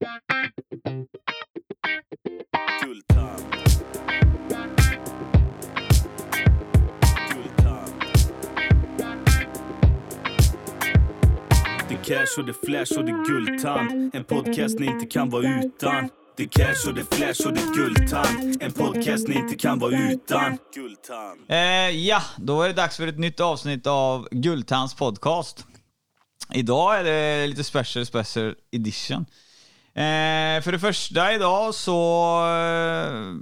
cash och det flash och det guldtand. En podcast ni inte kan vara utan. Det cash och det flash och det guldtand. En podcast ni inte kan vara utan. Guldtand. Eh, ja, då är det dags för ett nytt avsnitt av Guldtands podcast. Idag är det lite special special edition. Eh, för det första idag så eh,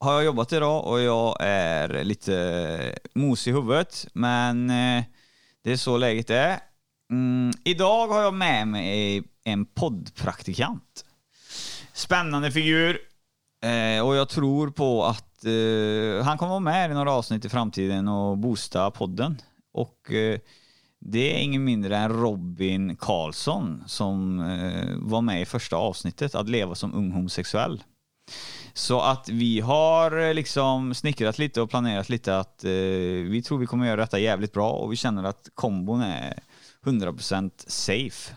har jag jobbat idag och jag är lite mos i huvudet. Men eh, det är så läget är. Mm, idag har jag med mig en poddpraktikant. Spännande figur. Eh, och jag tror på att eh, han kommer vara med i några avsnitt i framtiden och boosta podden. Och eh, det är ingen mindre än Robin Karlsson som eh, var med i första avsnittet, Att leva som ung homosexuell. Så att vi har eh, liksom snickrat lite och planerat lite att eh, vi tror vi kommer göra detta jävligt bra och vi känner att kombon är 100% safe.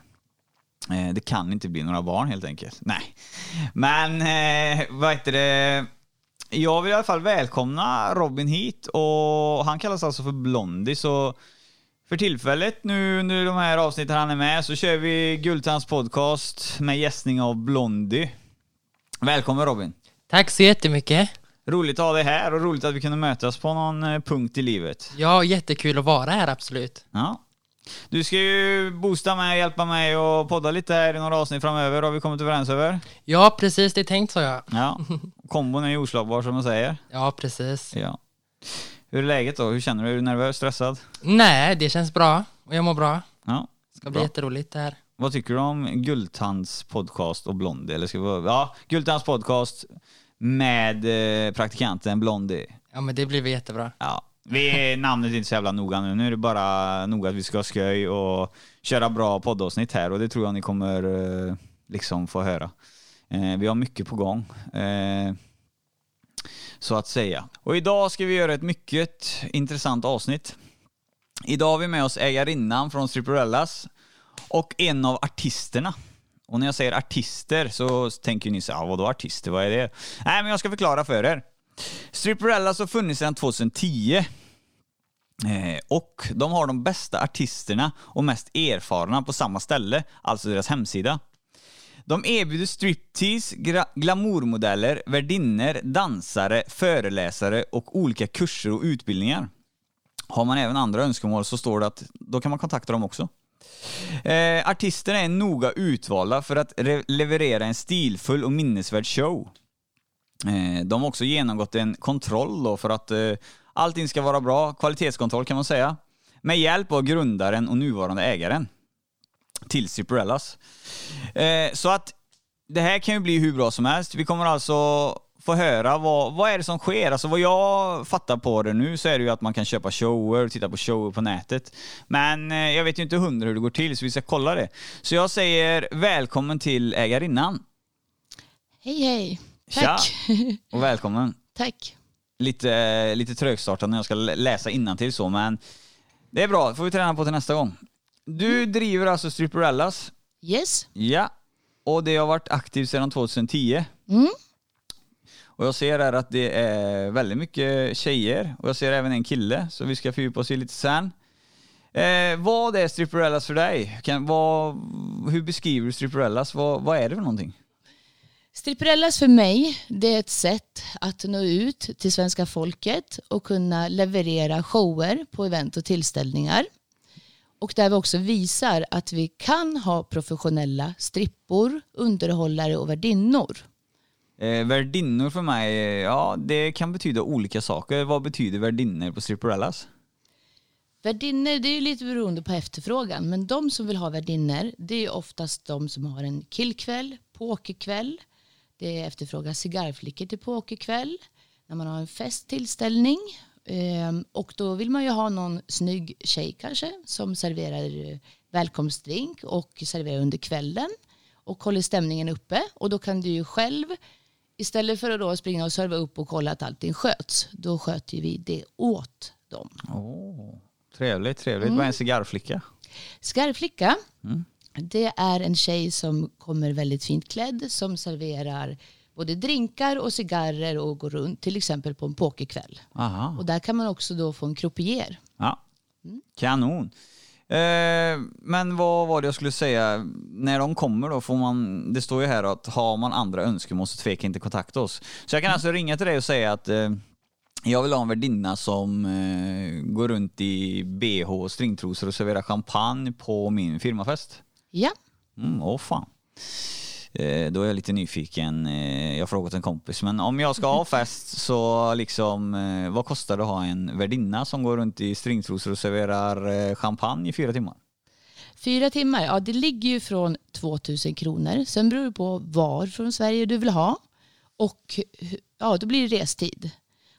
Eh, det kan inte bli några barn helt enkelt. Nej. Men eh, vad heter det? Jag vill i alla fall välkomna Robin hit och han kallas alltså för Blondie så för tillfället nu under de här avsnitten han är med så kör vi Guldtands podcast med gästning av Blondie. Välkommen Robin. Tack så jättemycket. Roligt att ha dig här och roligt att vi kunde mötas på någon eh, punkt i livet. Ja, jättekul att vara här, absolut. Ja. Du ska ju boosta mig, hjälpa mig och podda lite här i några avsnitt framöver har vi kommit överens över. Ja, precis, det är tänkt så ja. Ja. Kombon är ju oslagbar som man säger. Ja, precis. Ja. Hur är läget då? Hur känner du? Är du nervös, stressad? Nej, det känns bra och jag mår bra. Ja. Det ska bli Bra. jätteroligt det här. Vad tycker du om Guldtands podcast och Blondie? Eller ska vi... Ja, Guldtands podcast med eh, praktikanten Blondie. Ja, men det blir väl jättebra. Ja. Vi, namnet är inte så jävla noga nu. Nu är det bara noga att vi ska ha skoj och köra bra poddavsnitt här och det tror jag ni kommer eh, liksom få höra. Eh, vi har mycket på gång. Så att säga. Och idag ska vi göra ett mycket intressant avsnitt. Idag har vi med oss ägarinnan från Stripperellas och en av artisterna. Och när jag säger artister så tänker ni så här, "Ah, vadå artister, vad är det? Nej, men jag ska förklara för er. Stripperellas har funnits sedan 2010. Eh, och de har de bästa artisterna och mest erfarna på samma ställe, alltså deras hemsida. De erbjuder striptease, gra- glamourmodeller, värdinnor, dansare, föreläsare och olika kurser och utbildningar. Har man även andra önskemål så står det att då kan man kontakta dem också. Eh, artisterna är noga utvalda för att re- leverera en stilfull och minnesvärd show. Eh, de har också genomgått en kontroll då för att eh, allting ska vara bra, kvalitetskontroll kan man säga, med hjälp av grundaren och nuvarande ägaren till Stripperellas. Eh, så att det här kan ju bli hur bra som helst. Vi kommer alltså få höra vad, vad är det som sker. Alltså vad jag fattar på det nu så är det ju att man kan köpa shower och titta på shower på nätet. Men eh, jag vet ju inte hundra hur det går till så vi ska kolla det. Så jag säger välkommen till ägarinnan. Hej hej. Tja. Tack. Och välkommen. Tack. Lite, lite trögstartad när jag ska lä- läsa innantill så men det är bra, det får vi träna på till nästa gång. Du driver alltså Stripperellas. Yes. Ja. Och det har varit aktivt sedan 2010. Mm. Och jag ser här att det är väldigt mycket tjejer och jag ser även en kille, så vi ska fördjupa oss i lite sen. Eh, vad är Stripperellas för dig? Kan, vad, hur beskriver du Stripperellas? Vad, vad är det för någonting? Stripperellas för mig, det är ett sätt att nå ut till svenska folket och kunna leverera shower på event och tillställningar. Och där vi också visar att vi kan ha professionella strippor, underhållare och värdinnor. Eh, värdinnor för mig, ja det kan betyda olika saker. Vad betyder värdinnor på Stripperellas? Värdinnor, det är ju lite beroende på efterfrågan, men de som vill ha värdinnor, det är oftast de som har en killkväll, pokerkväll, det efterfrågas cigarrflickor till pokerkväll, när man har en festtillställning ehm, och då vill man ju ha någon snygg tjej kanske som serverar eh, välkomstdrink och serverar under kvällen och håller stämningen uppe och då kan du ju själv istället för att då springa och serva upp och kolla att allting sköts, då sköter vi det åt dem. Åh, trevligt, trevligt. Vad är en cigarrflicka? Skarvflicka, Det är en tjej som kommer väldigt fint klädd som serverar både drinkar och cigarrer och går runt till exempel på en pokerkväll. Aha. Och där kan man också då få en croupier. Ja. Kanon. Eh, men vad var det jag skulle säga? När de kommer då får man, det står ju här att har man andra önskemål så tveka inte kontakta oss. Så jag kan alltså ringa till dig och säga att eh, jag vill ha en värdinna som eh, går runt i bh och stringtrosor och serverar champagne på min firmafest. Ja, Mm, åh fan. Eh, då är jag lite nyfiken. Eh, jag har frågat en kompis. Men om jag ska ha fest så liksom, eh, vad kostar det att ha en värdinna som går runt i stringtrosor och serverar champagne i fyra timmar? fyra timmar. Ja, det ligger ju från 2000 kronor. Sen beror det på var från Sverige du vill ha. Och ja, då blir det restid.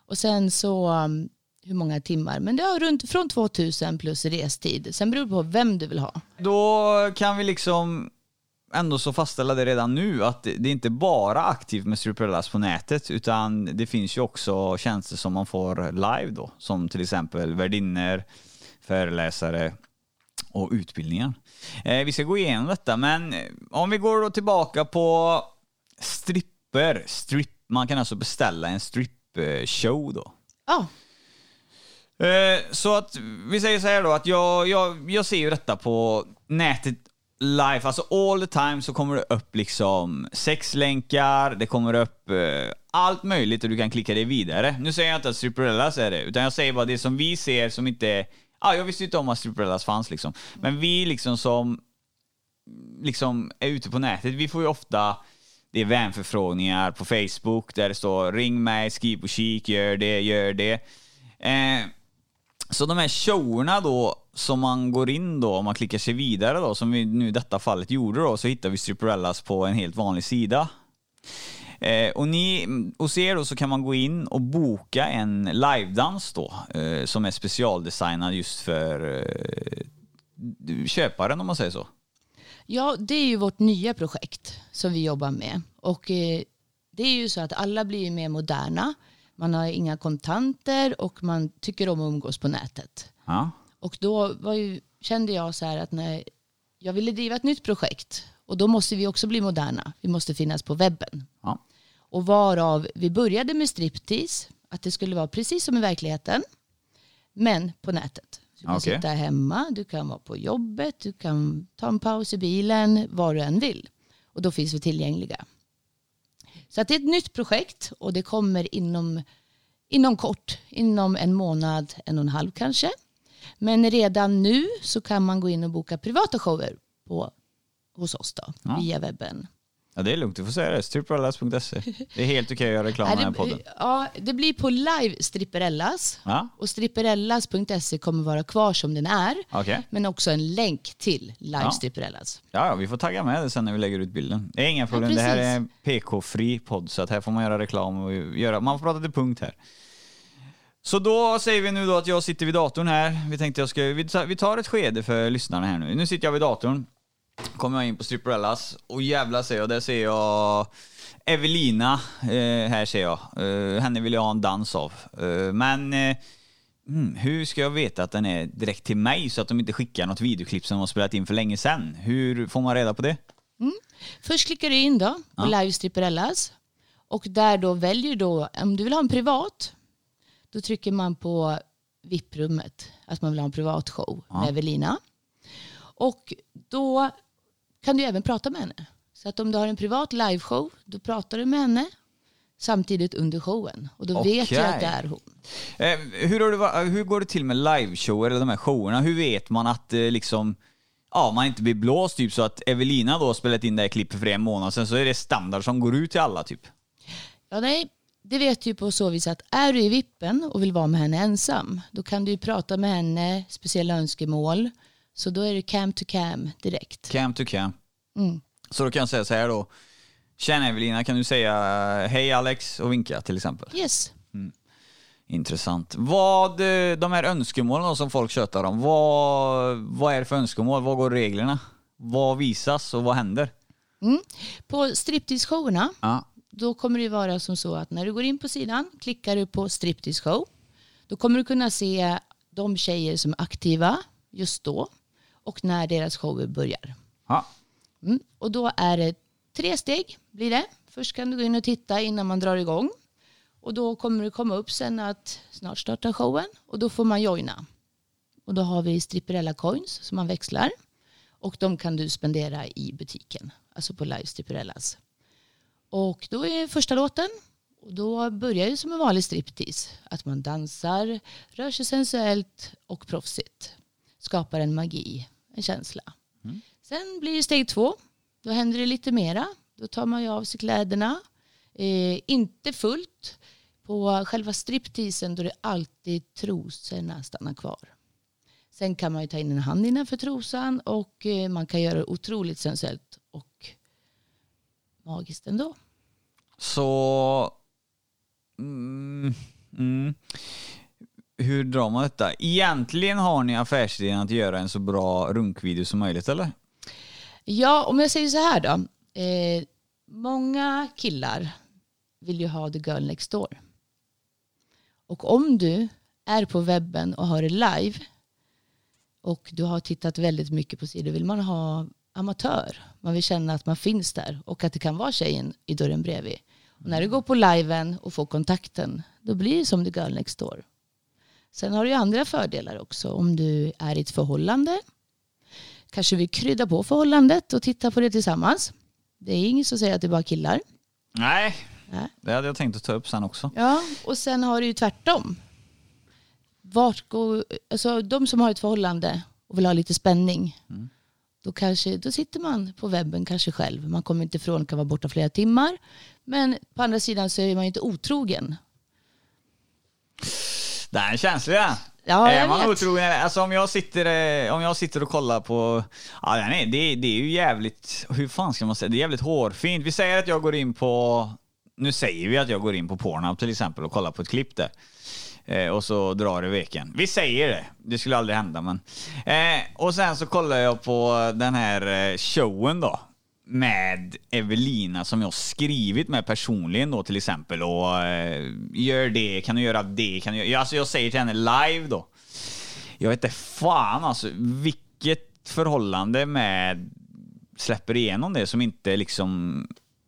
Och sen så um, hur många timmar. Men det är runt från 2000 plus restid. Sen beror det på vem du vill ha. Då kan vi liksom ändå så fastställa det redan nu att det det är inte bara aktivt med Stripperellas på nätet utan det finns ju också tjänster som man får live då som till exempel värdinnor, föreläsare och utbildningar. Eh, vi ska gå igenom detta men eh, om vi går då tillbaka på stripper, strip, man kan alltså beställa en strip-show då. Ja, Eh, Så att vi säger så här då att jag, jag, jag ser ju detta på nätet Life, alltså all the time så kommer det upp liksom sexlänkar, det kommer upp eh, allt möjligt och du kan klicka dig vidare. Nu säger jag inte att Stripperellas är det, utan jag säger bara det som vi ser som inte Ja, ah, jag visste inte om att Stripperellas fanns liksom. Men vi liksom som liksom är ute på nätet, vi får ju ofta det är vänförfrågningar på Facebook där det står ring mig, skriv på kik, gör det, gör det. Eh, så de här showerna då, som man går in då, om man klickar sig vidare då, som vi nu i detta fallet gjorde då, så hittar vi Stripperellas på en helt vanlig sida. Eh, och ni, hos er då så kan man gå in och boka en livedans då, eh, som är specialdesignad just för eh, köparen om man säger så. Ja, det är ju vårt nya projekt som vi jobbar med. Och eh, det är ju så att alla blir ju mer moderna. Man har inga kontanter och man tycker om att umgås på nätet. Ja. Och då ju, kände jag så här att när jag ville driva ett nytt projekt och då måste vi också bli moderna. Vi måste finnas på webben. Ja. Och varav vi började med striptease, att det skulle vara precis som i verkligheten, men på nätet. Du kan Okej. sitta hemma, du kan vara på jobbet, du kan ta en paus i bilen, var du än vill. Och då finns vi tillgängliga. Så att det är ett nytt projekt och det kommer inom, inom kort, inom en månad, en och en halv kanske. Men redan nu så kan man gå in och boka privata shower på, hos oss då, Ja. via webben. Ja, det är lugnt. Du får säga det. Stripperellas.se. Det är helt okej att göra reklam i den här det, podden. ja, det blir på live Stripperellas. Ja, Och stripperellas.se kommer vara kvar som den är. okej. Men också en länk till live Ja. Stripperellas. Ja, ja, vi får tagga med det sen när vi lägger ut bilden. Det är inga problem. det precis. här är en PK-fri podd, så att här får man göra reklam och göra, man får prata till punkt här. Så då säger vi nu då att jag sitter vid datorn här. Vi tänkte jag ska, vi tar ett skede för lyssnarna här nu. Nu sitter jag vid datorn. Kommer jag in på Stripperellas och jävlar ser jag, där ser jag Evelina, eh, här ser jag. Eh, henne vill jag ha en dans av. Eh, men eh, Mm, hur ska jag veta att den är direkt till mig så att de inte skickar något videoklipp som de har spelat in för länge sedan? Hur får man reda på det? Först klickar du in då på Ja. live Stripperellas. Och där då väljer du då, om du vill ha en privat, då trycker man på VIP-rummet. Att man vill ha en privat show med Evelina. Och då kan du även prata med henne. Så att om du har en privat liveshow, då pratar du med henne samtidigt under showen. Och då vet Okej. jag att det är hon. Eh, hur, har va- hur går det till med liveshower eller de här showerna? Hur vet man att eh, liksom Ja, man inte blir blåst typ så att Evelina då har spelat in det här klippet för en månad sedan så är det standard som går ut till alla typ. Ja, nej, det vet du på så vis att är du i vippen och vill vara med henne ensam, då kan du ju prata med henne, speciella önskemål. Så då är det cam to cam direkt. Cam to cam. Mm. Så då kan jag säga så här då. Tjena Evelina, kan du säga eh, hej Alex och vinka till exempel? Yes. Intressant. Vad, eh, de här önskemålen som folk tjötar om, vad, vad är det för önskemål? Vad går reglerna? Vad visas och vad händer? På striptease-showerna, Ja. då kommer det vara som så att när du går in på sidan, klickar du på striptease show, då kommer du kunna se de tjejer som är aktiva just då och när deras shower börjar. Ja. Mm. Och då är det tre steg blir det. Först kan du gå in och titta innan man drar igång. Och då kommer det komma upp sen att snart startar showen och då får man joina. Och då har vi stripperella coins som man växlar. Och de kan du spendera i butiken, alltså på live stripperellas. Och då är första låten och då börjar det som en vanlig striptease. Att man dansar, rör sig sensuellt och proffsigt. Skapar en magi, en känsla. Sen blir det steg två. Då händer det lite mera. Då tar man ju av sig kläderna. Eh, inte fullt. På själva stripteasen då är det alltid trosorna stannar kvar. Sen kan man ju ta in en hand innanför trosan och eh, man kan göra det otroligt sensuellt och magiskt ändå. Så... Mm, mm. Hur drar man detta? Egentligen har ni affärsidén att göra en så bra runkvideo som möjligt, eller? Ja, om jag säger så här då. Eh, många killar vill ju ha the girl next door. Och om du är på webben och har det live och du har tittat väldigt mycket på sidor vill man ha amatör. Man vill känna att man finns där och att det kan vara tjejen i dörren bredvid. Och när du går på liven och får kontakten då blir det som the girl next door. Sen har du ju andra fördelar också om du är i ett förhållande kanske vill krydda på förhållandet och titta på det tillsammans. Det är ingen som säger att det är bara killar. Nej. Nej. Det hade jag tänkt att ta upp sen också. Ja, och sen har du ju tvärtom. Vart går, alltså de som har ett förhållande och vill ha lite spänning. Då, kanske, då sitter man på webben kanske själv. Man kommer inte ifrån, kan vara borta flera timmar. Men på andra sidan så är man ju inte otrogen. Den är känslig den. Ja, är man vet. otrogen, alltså om jag sitter, eh, om jag sitter och kollar på, ja är, det, det är ju jävligt, hur fan ska man säga, det är jävligt hårfint. Vi säger att jag går in på, nu säger vi att jag går in på Pornhub till exempel och kollar på ett klipp där. Eh, och så drar det veken. Vi säger det, det skulle aldrig hända men. Eh, och sen så kollar jag på den här eh, showen då. Med Evelina som jag skrivit med personligen då till exempel och eh, gör det, kan du göra det, kan du göra... Alltså jag säger till henne live då. Jag vet inte fan alltså vilket förhållande med släpper igenom det som inte liksom,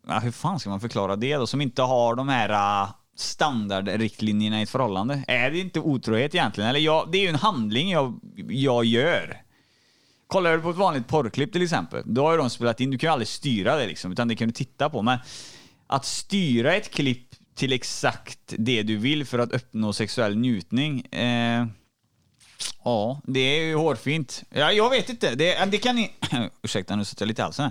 ja, hur fan ska man förklara det då? Som inte har de här eh, standardriktlinjerna i ett förhållande. Är det inte otrohet egentligen? Eller jag, det är ju en handling jag, jag gör. Kollar du på ett vanligt porrklipp till exempel, då har ju de spelat in, du kan ju aldrig styra det liksom, utan det kan du titta på. Men att styra ett klipp till exakt det du vill för att uppnå sexuell njutning, eh, Ja, det är ju hårfint. Ja, jag vet inte. Det, det kan ni... Ursäkta, nu sätter jag lite i halsen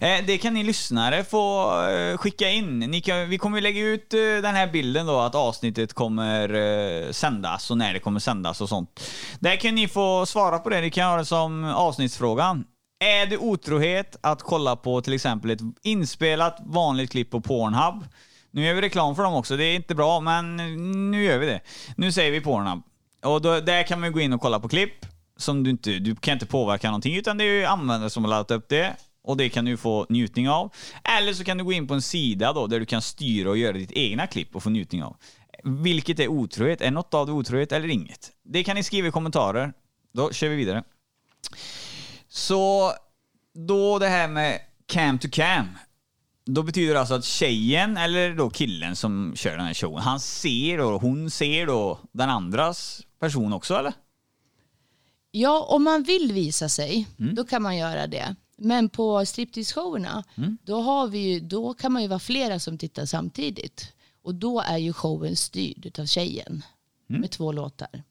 här. Eh, det kan ni lyssnare få eh, skicka in. Ni kan, vi kommer lägga ut eh, den här bilden då, att avsnittet kommer sändas och när det kommer sändas och sånt. Där kan ni få svara på det. Ni kan ha det som avsnittsfrågan. Är det otrohet att kolla på till exempel ett inspelat vanligt klipp på Pornhub? Nu gör vi reklam för dem också. Det är inte bra, men nu gör vi det. Nu säger vi Pornhub. Och då, där kan man gå in och kolla på klipp. Som du inte, du kan inte påverka någonting, utan det är ju användare som har laddat upp det. Och det kan du få njutning av. Eller så kan du gå in på en sida då, där du kan styra och göra ditt egna klipp och få njutning av. Vilket är otrohet? Är något av det otrohet eller inget? Det kan ni skriva i kommentarer. Då kör vi vidare. Så då det här med cam to cam. Då betyder det alltså att tjejen, eller då killen som kör den här showen, han ser och hon ser då den andras person också eller? Ja, om man vill visa sig, då kan man göra det. Men på striptease-showerna, då, har vi ju, då kan man ju vara flera som tittar samtidigt. Och då är ju showen styrd av tjejen med två låtar.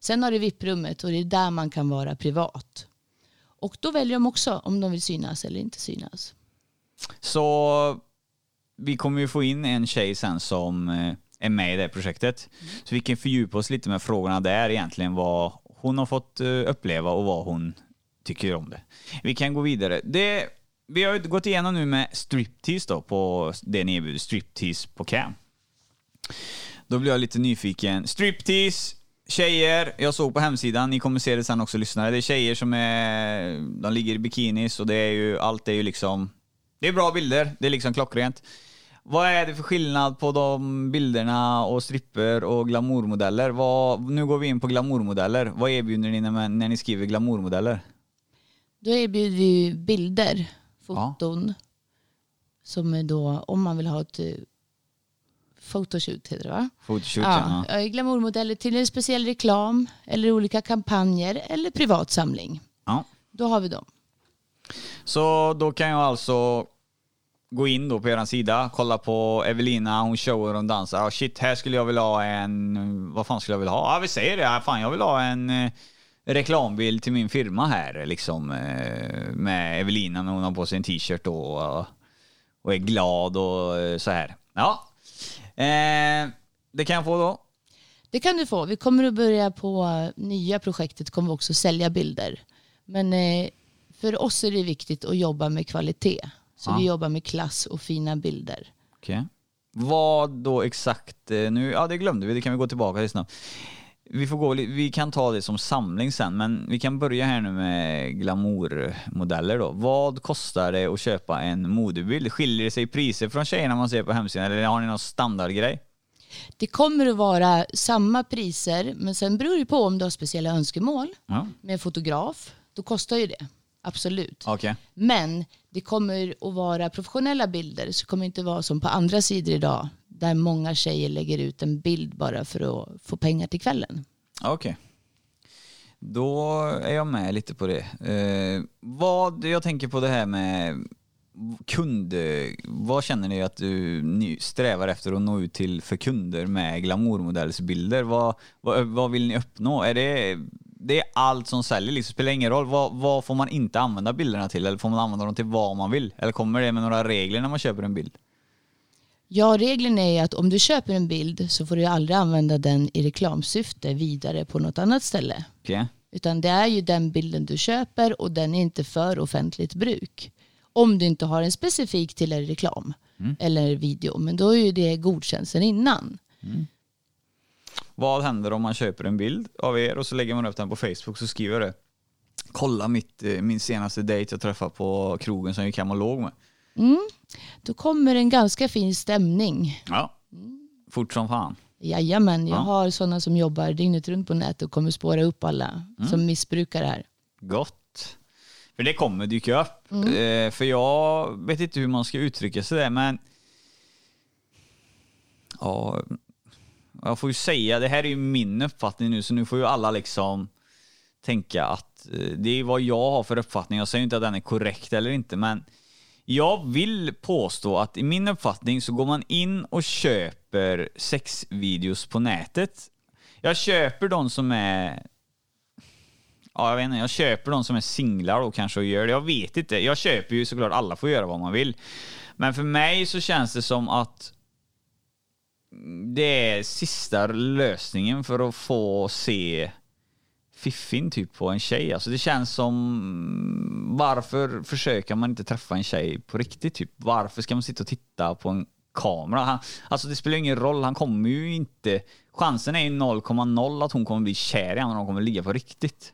Sen har du VIP-rummet och det är där man kan vara privat. Och då väljer de också om de vill synas eller inte synas. Så vi kommer ju få in en tjej sen som eh, är med i det projektet. Så vi kan fördjupa oss lite med frågorna där egentligen, vad hon har fått eh, uppleva och vad hon tycker om det. Vi kan gå vidare. Det, vi har ju gått igenom nu med striptease då, på det ni erbjuder, striptease på cam. Då blir jag lite nyfiken. Striptease, tjejer, jag såg på hemsidan, ni kommer se det sen också lyssnare. Det är tjejer som är, de ligger i bikinis och det är ju, allt är ju liksom, det är bra bilder, det är liksom klockrent. Vad är det för skillnad på de bilderna och stripper och glamourmodeller? Vad, nu går vi in på glamourmodeller. Vad erbjuder ni när, när ni skriver glamourmodeller? Då erbjuder vi bilder, foton. Som är då, om man vill ha ett eh, photoshoot heter det va? Photoshoot, Ja, ja. glamourmodeller till en speciell reklam eller olika kampanjer eller privat samling. ja. Då har vi dem. Så då kan jag alltså gå in då på er sida, kolla på Evelina, hon showar och dansar. Ah, shit, här skulle jag vilja ha en... Vad fan skulle jag vilja ha? Ja, vi säger det. Ah, Fan, jag vill ha en eh, reklambild till min firma här liksom. Eh, med Evelina när hon har på sig en t-shirt och, och är glad och eh, så här. Ja. Eh, det kan jag få då. Det kan du få. Vi kommer att börja på eh, nya projektet, kommer vi också sälja bilder. Men eh, för oss är det viktigt att jobba med kvalitet. Så Ja. vi jobbar med klass och fina bilder. Okej. Vad då exakt eh, nu? Ja, det glömde vi. Det kan vi gå tillbaka till snabbt. Vi, får gå, vi kan ta det som samling sen, men vi kan börja här nu med glamourmodeller då. Vad kostar det att köpa en modebild? Skiljer det sig priser från tjejerna man ser på hemsidan eller har ni någon standardgrej? Det kommer att vara samma priser, men sen beror det på om du har speciella önskemål Ja, med fotograf. Då kostar ju det, absolut. okej. Men det kommer att vara professionella bilder, så det kommer inte vara som på andra sidor idag, där många tjejer lägger ut en bild bara för att få pengar till kvällen. Okej. Då är jag med lite på det. Eh, vad, jag tänker på det här med kund... Vad känner ni att du strävar efter att nå ut till för kunder med glamourmodellsbilder? Vad, vad, vad vill ni uppnå? Är det, det är allt som säljer, liksom. spelar ingen roll. Vad, vad får man inte använda bilderna till? Eller får man använda dem till vad man vill? Eller kommer det med några regler när man köper en bild? Ja, regeln är att om du köper en bild så får du aldrig använda den i reklamsyfte vidare på något annat ställe. Okej? Utan det är ju den bilden du köper och den är inte för offentligt bruk. Om du inte har en specifik till en reklam eller video. Men då är ju det godkänt sedan innan. Vad händer om man köper en bild av er och så lägger man upp den på Facebook så skriver det Kolla mitt, eh, min senaste dejt jag träffade på krogen som jag gick hem och låg med. Då kommer en ganska fin stämning. Ja. Fort som fan. Jajamän, jag Ja. har sådana som jobbar dygnet runt på nätet och kommer spåra upp alla som missbrukar det här. Gott. För det kommer dyka upp. Eh, för jag vet inte hur man ska uttrycka sig där men Ja, jag får ju säga, det här är ju min uppfattning nu så nu får ju alla liksom tänka att eh, det är vad jag har för uppfattning. Jag säger inte att den är korrekt eller inte men jag vill påstå att i min uppfattning så går man in och köper sexvideos på nätet. Jag köper de som är Ja, jag vet inte. Jag köper de som är singlar då kanske och gör det. Jag vet inte. Jag köper ju såklart alla får göra vad man vill. Men för mig så känns det som att det är sista lösningen för att få se fiffin typ på en tjej. Alltså det känns som mm, varför försöker man inte träffa en tjej på riktigt typ? Varför ska man sitta och titta på en kamera? Han, alltså det spelar ingen roll, han kommer ju inte... Chansen är ju 0,0 att hon kommer bli kär i honom och de kommer ligga på riktigt.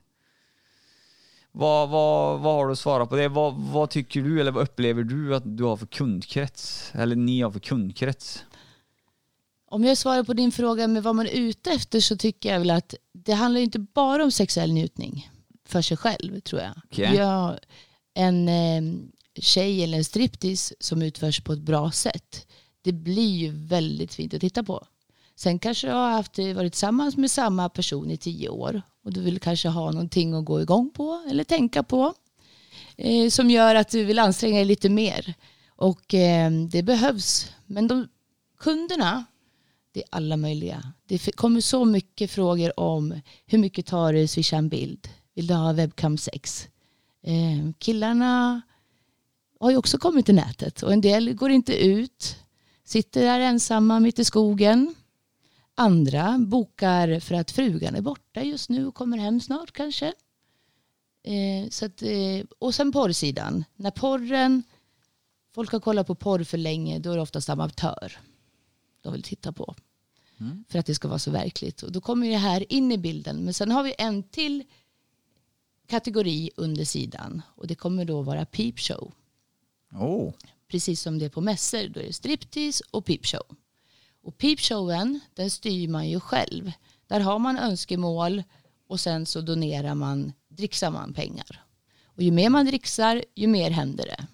Vad, vad, vad har du att svara på det? Vad, vad tycker du eller vad upplever du att du har för kundkrets? Eller ni har för kundkrets? Om jag svarar på din fråga med vad man är ute efter så tycker jag väl att det handlar inte bara om sexuell njutning för sig själv tror jag. Okej. Ja, en eh, tjej eller en striptease som utförs på ett bra sätt det blir ju väldigt fint att titta på. Sen kanske du har haft, varit tillsammans med samma person i tio år och du vill kanske ha någonting att gå igång på eller tänka på eh, som gör att du vill anstränga dig lite mer. Och eh, det behövs. Men de kunderna, det är alla möjliga. Det kommer så mycket frågor om hur mycket tar du swisha en bild? Vill du ha webcam sex? Eh, killarna har ju också kommit till nätet och en del går inte ut, sitter där ensamma mitt i skogen. Andra bokar för att frugan är borta just nu och kommer hem snart kanske. Eh, så att, eh, och sen porrsidan. När porren, folk har kollat på porr för länge, då är det oftast amatör de vill titta på. För att det ska vara så verkligt. Och då kommer det här in i bilden. Men sen har vi en till kategori under sidan. Och det kommer då vara peepshow. Oh. Precis som det är på mässor. Då är det striptease och peepshow. Och peepshowen, den styr man ju själv. Där har man önskemål och sen så donerar man, dricksar man pengar. Och ju mer man dricksar, ju mer händer det.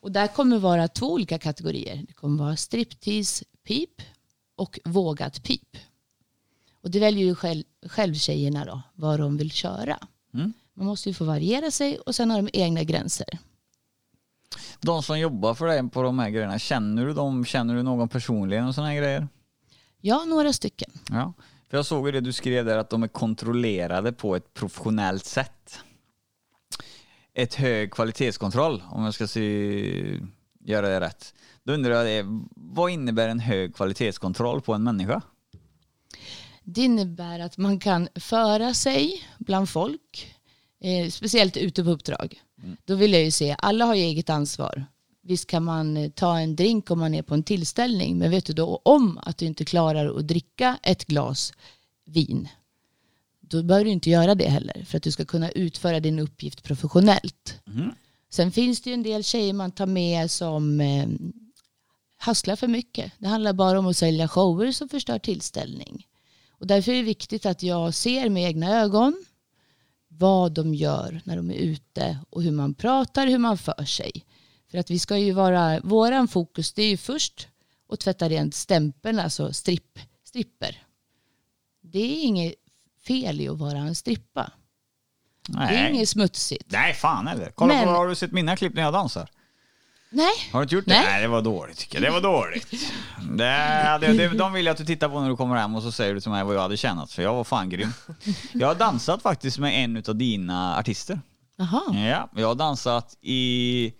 Och där kommer vara två olika kategorier. Det kommer vara striptease pip och vågat pip. Och det väljer ju själv, själv tjejerna då, vad de vill köra. Mm. Man måste ju få variera sig och sen har de egna gränser. De som jobbar för dig på de här grejerna, känner du dem? Känner du någon personligen och såna här grejer? Ja, några stycken. Ja. För jag såg ju det du skrev där att de är kontrollerade på ett professionellt sätt. Ett hög kvalitetskontroll, om jag ska se, göra det rätt. Då undrar jag, det, vad innebär en hög kvalitetskontroll på en människa? Det innebär att man kan föra sig bland folk, eh, speciellt ute på uppdrag. Då vill jag ju se, alla har ju eget ansvar. Visst kan man eh, ta en drink om man är på en tillställning, men vet du då om att du inte klarar att dricka ett glas vin, då bör du inte göra det heller för att du ska kunna utföra din uppgift professionellt. Sen finns det ju en del tjejer man tar med som eh, hasslar för mycket. Det handlar bara om att sälja shower som förstör tillställning. Och därför är det viktigt att jag ser med egna ögon vad de gör när de är ute och hur man pratar, hur man för sig. För att vi ska ju vara, våran fokus det är ju först att tvätta rent stämpeln, alltså stripp, stripper. Det är inget fel i att vara en strippa. Det är inget smutsigt. Nej, fan eller? Kolla Men- på, har du sett mina klipp när jag dansar? Nej, Har du inte gjort det? Nej. Nej, det var dåligt tycker jag. Det var dåligt. Det, det, det, de vill jag att du tittar på när du kommer hem och så säger du till mig vad jag hade tjänat, för jag var fan grym. Jag har dansat faktiskt med en av dina artister. jaha. Ja, jag har dansat i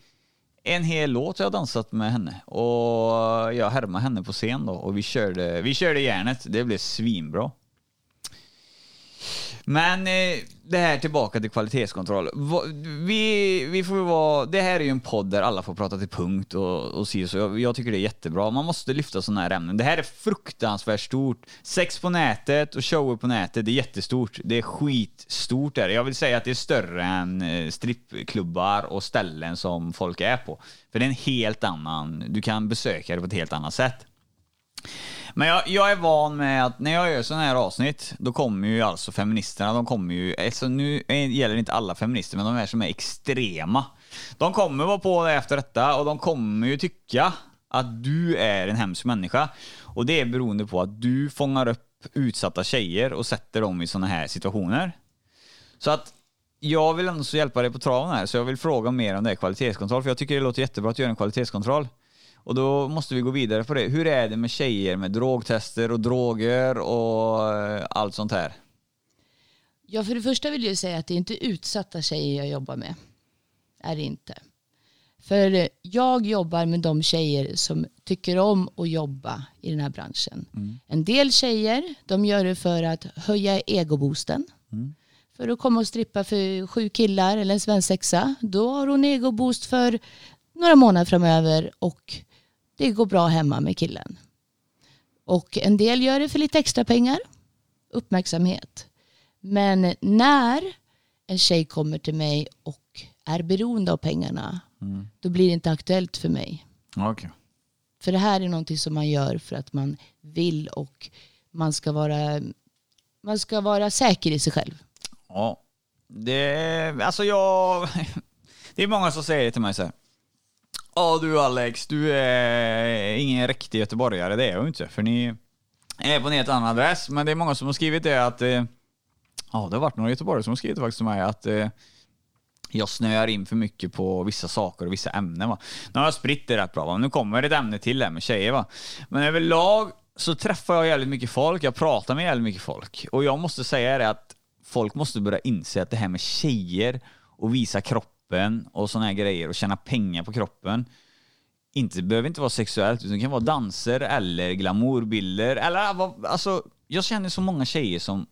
en hel låt jag har dansat med henne. Och jag härmade henne på scen då och vi körde, vi körde järnet. Det blev svinbra. Men eh, det här tillbaka till kvalitetskontroll. Va- Vi, vi får ju vara, det här är ju en podd där alla får prata till punkt och, och si och så. Jag, jag tycker det är jättebra. Man måste lyfta sådana här ämnen. Det här är fruktansvärt stort. Sex på nätet och shower på nätet, det är jättestort. Det är skitstort där. Jag vill säga att det är större än eh, strippklubbar och ställen som folk är på. För det är en helt annan, du kan besöka det på ett helt annat sätt. Men jag, jag är van med att när jag gör sådana här avsnitt, då kommer ju alltså feministerna, de kommer ju, alltså nu gäller det inte alla feminister, men de här som är extrema. De kommer vara på dig efter detta och de kommer ju tycka att du är en hemsk människa. Och det är beroende på att du fångar upp utsatta tjejer och sätter dem i sådana här situationer. Så att jag vill ändå så hjälpa dig på traven här, så jag vill fråga mer om det här kvalitetskontroll, för jag tycker det låter jättebra att göra en kvalitetskontroll. Och då måste vi gå vidare på det. Hur är det med tjejer med drogtester och droger och eh, allt sånt här? Ja, för det första vill jag säga att det är inte utsatta tjejer jag jobbar med. Är det inte. För jag jobbar med de tjejer som tycker om att jobba i den här branschen. En del tjejer, de gör det för att höja egoboosten. För att komma och strippa för sju killar eller en svensexa. Då har hon egoboost för några månader framöver och det går bra hemma med killen. Och en del gör det för lite extra pengar, uppmärksamhet. Men när en tjej kommer till mig och är beroende av pengarna, då blir det inte aktuellt för mig. Okej. För det här är någonting som man gör för att man vill och man ska vara, man ska vara säker i sig själv. Ja. Det, alltså jag... Det är många som säger det till mig så här. Ja du Alex, du är ingen riktig göteborgare, det är jag ju inte. För ni är på en helt annan adress. Men det är många som har skrivit det att... eh, Ja, det har varit några göteborgare som har skrivit faktiskt till mig att eh, jag snöar in för mycket på vissa saker och vissa ämnen. Va? Nu har jag spritt det rätt bra. Va? Nu kommer ett ämne till här med tjejer. Va? Men överlag så träffar jag jävligt mycket folk. Jag pratar med jävligt mycket folk. Och jag måste säga det att folk måste börja inse att det här med tjejer och visa kroppen och såna här grejer och tjäna pengar på kroppen inte, det behöver inte vara sexuellt, utan det kan vara danser eller glamourbilder. Eller alltså, jag känner så många tjejer som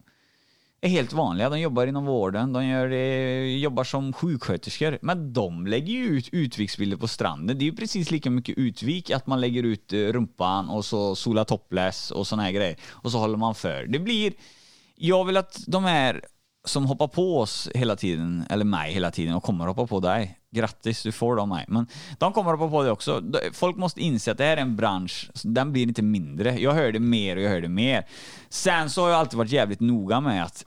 är helt vanliga. De jobbar inom vården, de gör eh, jobbar som sjuksköterskor. Men de lägger ju ut utviksbilder på stranden. Det är ju precis lika mycket utvik att man lägger ut eh, rumpan och så sola topless och såna här grejer. Och så håller man för. Det blir... Jag vill att de här som hoppar på oss hela tiden, eller mig hela tiden och kommer hoppa på dig. Grattis, du får dem mig. Men de kommer hoppa på dig också. Folk måste inse att det här är en bransch, den blir inte mindre. Jag hör det mer och jag hör det mer. Sen så har jag alltid varit jävligt noga med att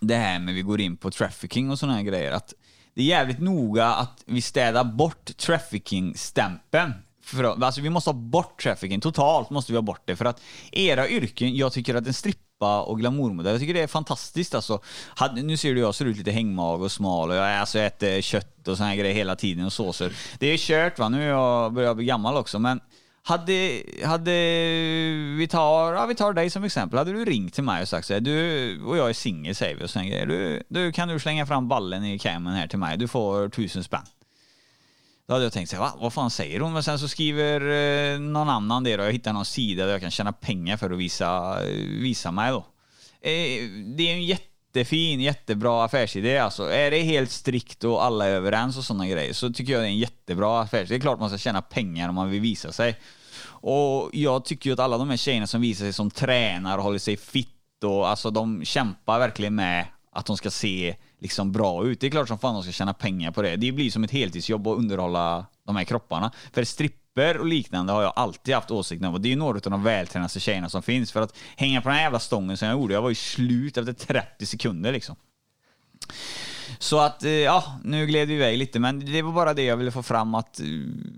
det här med vi går in på trafficking och sådana här grejer, att det är jävligt noga att vi städar bort trafficking-stämpeln. Alltså vi måste ha bort trafficking, totalt måste vi ha bort det. För att era yrken, jag tycker att en pappa och glamourmodell, jag tycker det är fantastiskt alltså. Hade, nu ser du jag ser ut lite hängmag och smal och jag alltså, äter kött och såna här grejer hela tiden och såser. Det är kört va, nu är jag börjar bli gammal också men hade, hade vi tar, ja, vi tar dig som exempel, hade du ringt till mig och sagt så här, du och jag är singel säger vi och sen grejer, du, du kan du slänga fram ballen i camen här till mig, du får tusen spänn. Då hade jag tänkt så här, Va? vad fan säger hon? Men sen så skriver eh, någon annan det då. Jag hittar någon sida där jag kan tjäna pengar för att visa, eh, visa mig då. Eh, det är en jättefin, jättebra affärsidé alltså. Är det helt strikt och alla är överens och sådana grejer så tycker jag det är en jättebra affärsidé. Det är klart man ska tjäna pengar om man vill visa sig. Och jag tycker ju att alla de här tjejerna som visar sig som tränar och håller sig fit och alltså de kämpar verkligen med att de ska se liksom bra ut. Det är klart som fan de ska tjäna pengar på det. Det blir som ett heltidsjobb att underhålla de här kropparna. För stripper och liknande har jag alltid haft åsikter om och det är ju några av de vältränade tjejerna som finns. För att hänga på den här jävla stången som jag gjorde, jag var ju slut efter 30 sekunder liksom. Så att, eh, ja, nu gled vi iväg lite, men det var bara det jag ville få fram att eh,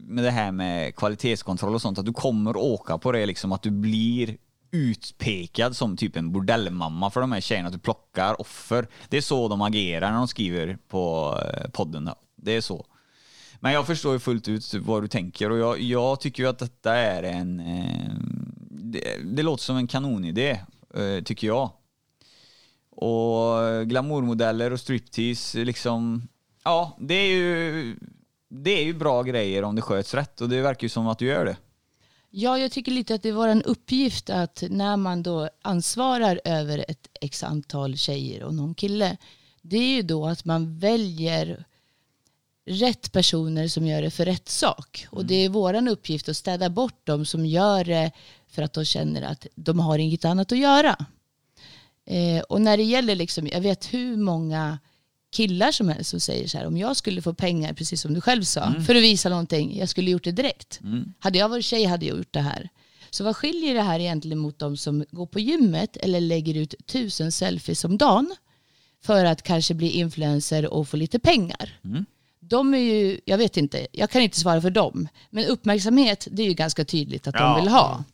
med det här med kvalitetskontroll och sånt, att du kommer åka på det liksom, att du blir utpekad som typ en bordellmamma för de här tjejerna, att du plockar offer. Det är så de agerar när de skriver på eh, podden. Det är så. Men jag förstår ju fullt ut vad du tänker och jag, jag tycker ju att detta är en... Eh, det, det, låter som en kanonidé, eh, tycker jag. Och glamourmodeller och striptease, liksom... Ja, det är ju... Det är ju bra grejer om det sköts rätt och det verkar ju som att du gör det. Ja, jag tycker lite att det var en uppgift att när man då ansvarar över ett x antal tjejer och någon kille, det är ju då att man väljer rätt personer som gör det för rätt sak. Och det är vår uppgift att städa bort dem som gör det för att de känner att de har inget annat att göra. Eh, och när det gäller, liksom, jag vet hur många killar som helst som säger så här, om jag skulle få pengar, precis som du själv sa, Mm. för att visa någonting, jag skulle gjort det direkt. Hade jag varit tjej hade jag gjort det här. Så vad skiljer det här egentligen mot de som går på gymmet eller lägger ut tusen selfies om dagen för att kanske bli influencer och få lite pengar? De är ju, jag vet inte, jag kan inte svara för dem, men uppmärksamhet det är ju ganska tydligt att Ja. de vill ha.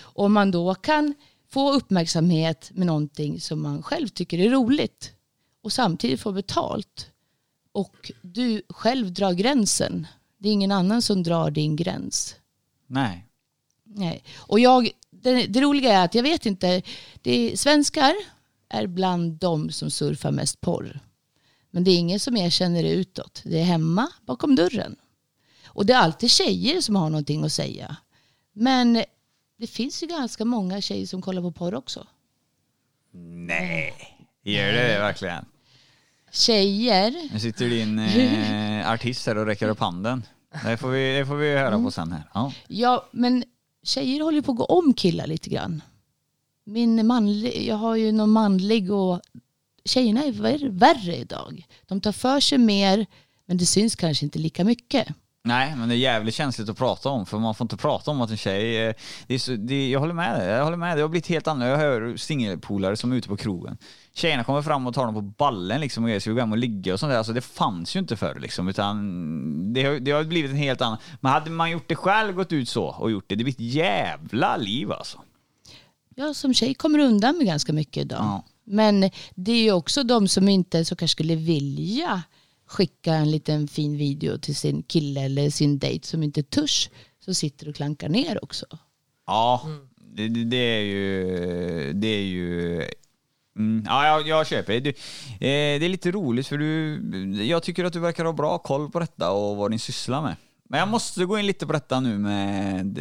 Om man då kan få uppmärksamhet med någonting som man själv tycker är roligt och samtidigt få betalt och du själv drar gränsen. Det är ingen annan som drar din gräns. Nej. Nej. Och jag, det, det roliga är att jag vet inte, det är, svenskar är bland de som surfar mest porr. Men det är ingen som erkänner det utåt. Det är hemma bakom dörren. Och det är alltid tjejer som har någonting att säga. Men det finns ju ganska många tjejer som kollar på porr också. Nej. Gör det det verkligen? Tjejer, Nu sitter din eh, artist här och räcker upp handen. Det får vi, det får vi höra på sen här. Ja. ja men tjejer håller ju på att gå om killar lite grann. Min manlig, jag har ju någon manlig och tjejerna är värre, värre idag. De tar för sig mer men det syns kanske inte lika mycket. Nej, men det är jävligt känsligt att prata om för man får inte prata om att en tjej... eh, Det är så, det, jag håller med dig. Jag håller med. Det har blivit helt annorlunda. Jag hör singelpolare som är ute på krogen. Tjejerna kommer fram och tar dem på ballen liksom och grejer, ska vi gå hem och ligga och sånt där. Alltså det fanns ju inte förr liksom utan det har, det har blivit en helt annan... Men hade man gjort det själv, gått ut så och gjort det, det blir ett jävla liv alltså. Ja, som tjej kommer du undan med ganska mycket idag. Ja. Men det är ju också de som inte så kanske skulle vilja skicka en liten fin video till sin kille eller sin dejt som inte törs, så sitter och klankar ner också. Ja, det, det, det är ju... Det är ju... Mm, ja, jag, jag köper det. Du, eh, det är lite roligt för du... Jag tycker att du verkar ha bra koll på detta och vad ni sysslar med. Men jag måste gå in lite på detta nu med...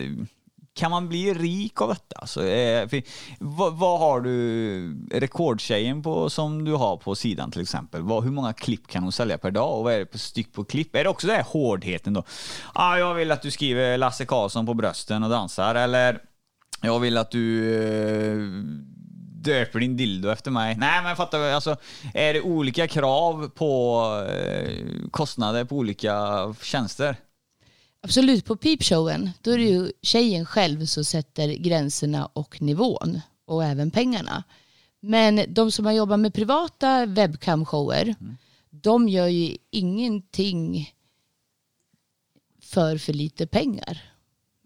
Kan man bli rik av detta? Alltså, eh, för, vad, vad har du rekordtjejen på, som du har på sidan till exempel? Vad, hur många klipp kan hon sälja per dag och vad är det på styck på klipp? Är det också det här hårdheten då? Ah, jag vill att du skriver Lasse Karlsson på brösten och dansar eller jag vill att du eh, döper din dildo efter mig. Nej men fattar du, alltså är det olika krav på eh, kostnader på olika tjänster? Absolut, på peepshowen då är det ju tjejen själv som sätter gränserna och nivån och även pengarna. Men de som har jobbat med privata webcamshower, de gör ju ingenting för för lite pengar.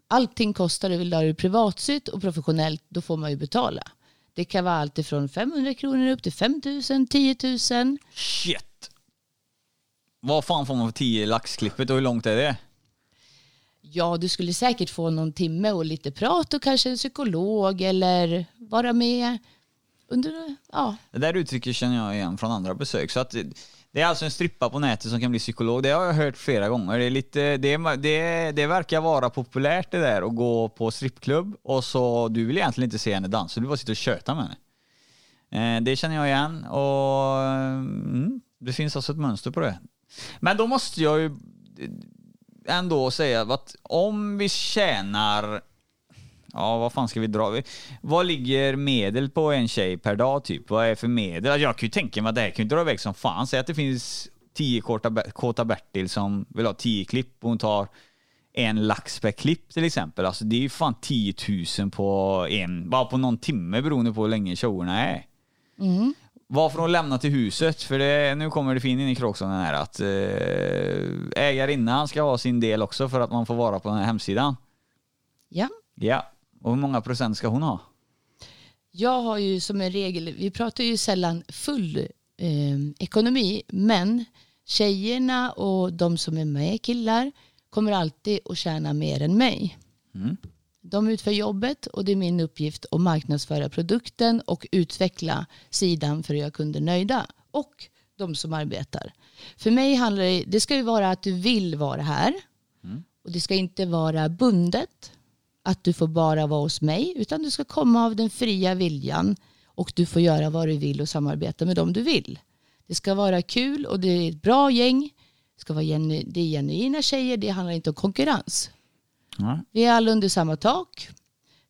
Allting kostar, det vill du ha det privatsytt och professionellt, då får man ju betala. Det kan vara allt ifrån 500 kronor upp till 5 000, 10 000. Shit! Vad fan får man för 10 laxklippet och hur långt är det? Ja, du skulle säkert få någon timme och lite prat och kanske en psykolog eller vara med under, ja. Det där uttrycket känner jag igen från andra besök. Så att det- är alltså en strippa på nätet som kan bli psykolog. Det har jag hört flera gånger. Det, är lite, det, det, det verkar vara populärt det där att gå på strippklubb och så du vill egentligen inte se henne dansa, du bara sitter och tjötar med henne. Eh, det känner jag igen och mm, det finns alltså ett mönster på det. Men då måste jag ju ändå säga att om vi tjänar Ja, vad fan ska vi dra? Vad ligger medel på en tjej per dag typ? Vad är för medel? Alltså, Jag kan ju tänka mig att det här kan ju dra iväg som fan. Säg att det finns 10 kåta, Ber- kåta Bertil som vill ha 10 klipp och hon tar en lax per klipp till exempel. Alltså det är ju fan 10 000 på en, bara på någon timme beroende på hur länge showerna är. Vad får hon lämna till huset? För det, nu kommer det fin in i kråksången här att eh, ägarinnan ska ha sin del också för att man får vara på den här hemsidan. ja. Ja, och hur många procent ska hon ha? Jag har ju som en regel, vi pratar ju sällan full eh, ekonomi, men tjejerna och de som är med killar kommer alltid att tjäna mer än mig. Mm. De utför jobbet och det är min uppgift att marknadsföra produkten och utveckla sidan för att göra kunder nöjda och de som arbetar. För mig handlar det, det ska ju vara att du vill vara här och det ska inte vara bundet att du får bara vara hos mig utan du ska komma av den fria viljan och du får göra vad du vill och samarbeta med dem du vill. Det ska vara kul och det är ett bra gäng. Det, ska vara genu, det är genuina tjejer, det handlar inte om konkurrens. Ja. Vi är alla under samma tak.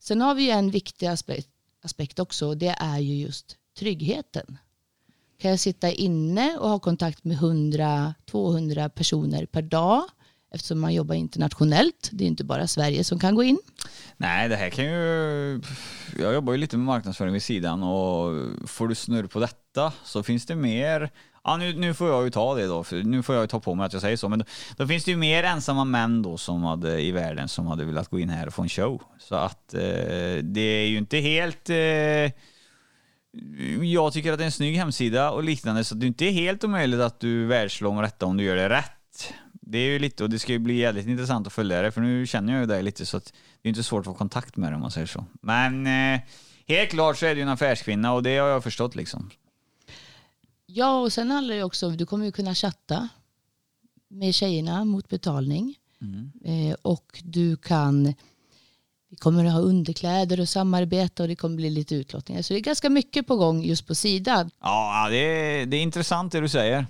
Sen har vi en viktig aspekt, aspekt också och det är ju just tryggheten. Kan jag sitta inne och ha kontakt med 100-200 personer per dag eftersom man jobbar internationellt. Det är inte bara Sverige som kan gå in. Nej, det här kan ju... Jag jobbar ju lite med marknadsföring vid sidan och får du snurr på detta så finns det mer... Ja, nu, nu får jag ju ta det då, för nu får jag ju ta på mig att jag säger så, men då, då finns det ju mer ensamma män då som hade, i världen som hade velat gå in här och få en show. Så att eh, det är ju inte helt... Eh, jag tycker att det är en snygg hemsida och liknande, så det är inte helt omöjligt att du världslång rätta om du gör det rätt. Det är ju lite, och det ska ju bli jävligt intressant att följa det, för nu känner jag ju dig lite så att det är inte svårt att få kontakt med dig om man säger så. Men eh, helt klart så är det ju en affärskvinna och det har jag förstått liksom. Ja, och sen handlar det också om du kommer ju kunna chatta med tjejerna mot betalning. Eh, och du kan, vi kommer att ha underkläder och samarbeta och det kommer bli lite utlottningar. Så det är ganska mycket på gång just på sidan. Ja, det är, det är intressant det du säger.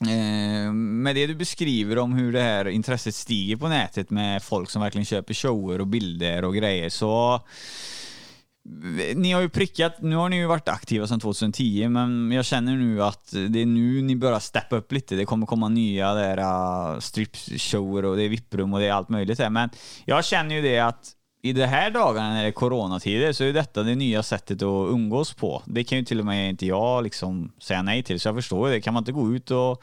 Eh, med det du beskriver om hur det här intresset stiger på nätet med folk som verkligen köper shower och bilder och grejer så eh, ni har ju prickat, nu har ni ju varit aktiva sedan 2010 men jag känner nu att det är nu ni börjar steppa upp lite. Det kommer komma nya där eh, uh, stripshower och det är vipprum och det är allt möjligt här. Men jag känner ju det att i de här dagarna när det är coronatider så är detta det nya sättet att umgås på. Det kan ju till och med inte jag liksom säga nej till så jag förstår ju det. Kan man inte gå ut och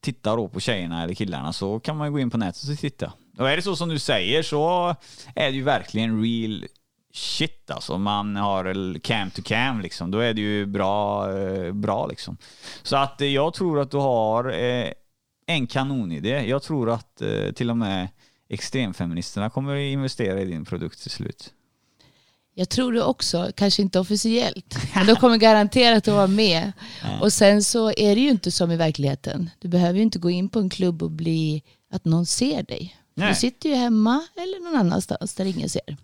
titta då på tjejerna eller killarna så kan man ju gå in på nätet och titta. Och är det så som du säger så är det ju verkligen real shit alltså. Man har cam to cam liksom. Då är det ju bra, eh, bra liksom. Så att eh, jag tror att du har eh, en kanonidé. Jag tror att till och med extremfeministerna kommer att investera i din produkt till slut. Jag tror det också, kanske inte officiellt, men de kommer garanterat att vara med. Och sen så är det ju inte som i verkligheten. Du behöver ju inte gå in på en klubb och bli att någon ser dig. Nej. Du sitter ju hemma eller någon annanstans där ingen ser.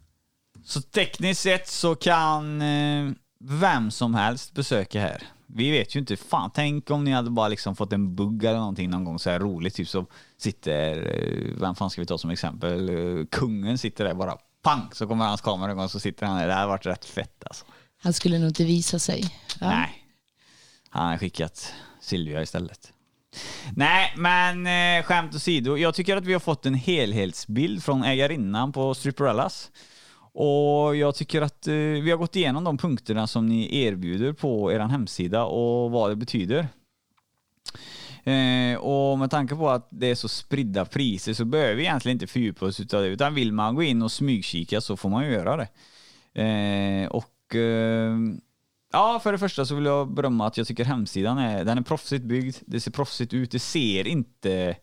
Så tekniskt sett så kan eh, vem som helst besöka här. Vi vet ju inte, fan tänk om ni hade bara liksom fått en bugg eller någonting någon gång så här roligt, typ så sitter, eh, vem fan ska vi ta som exempel, eh, kungen sitter där bara pang så kommer hans kamera igång så sitter han där, det hade varit rätt fett alltså. Han skulle nog inte visa sig. Ja. Nej. Han har skickat Silvia istället. Nej, men eh, skämt åsido. Jag tycker att vi har fått en helhetsbild från ägarinnan på Stripperellas. Och jag tycker att eh, vi har gått igenom de punkterna som ni erbjuder på er hemsida och vad det betyder. Eh, och med tanke på att det är så spridda priser så behöver vi egentligen inte fördjupa oss utav det. Utan vill man gå in och smygkika så får man ju göra det. Eh, och eh, ja, för det första så vill jag berömma att jag tycker hemsidan är, den är proffsigt byggd. Det ser proffsigt ut. Det ser inte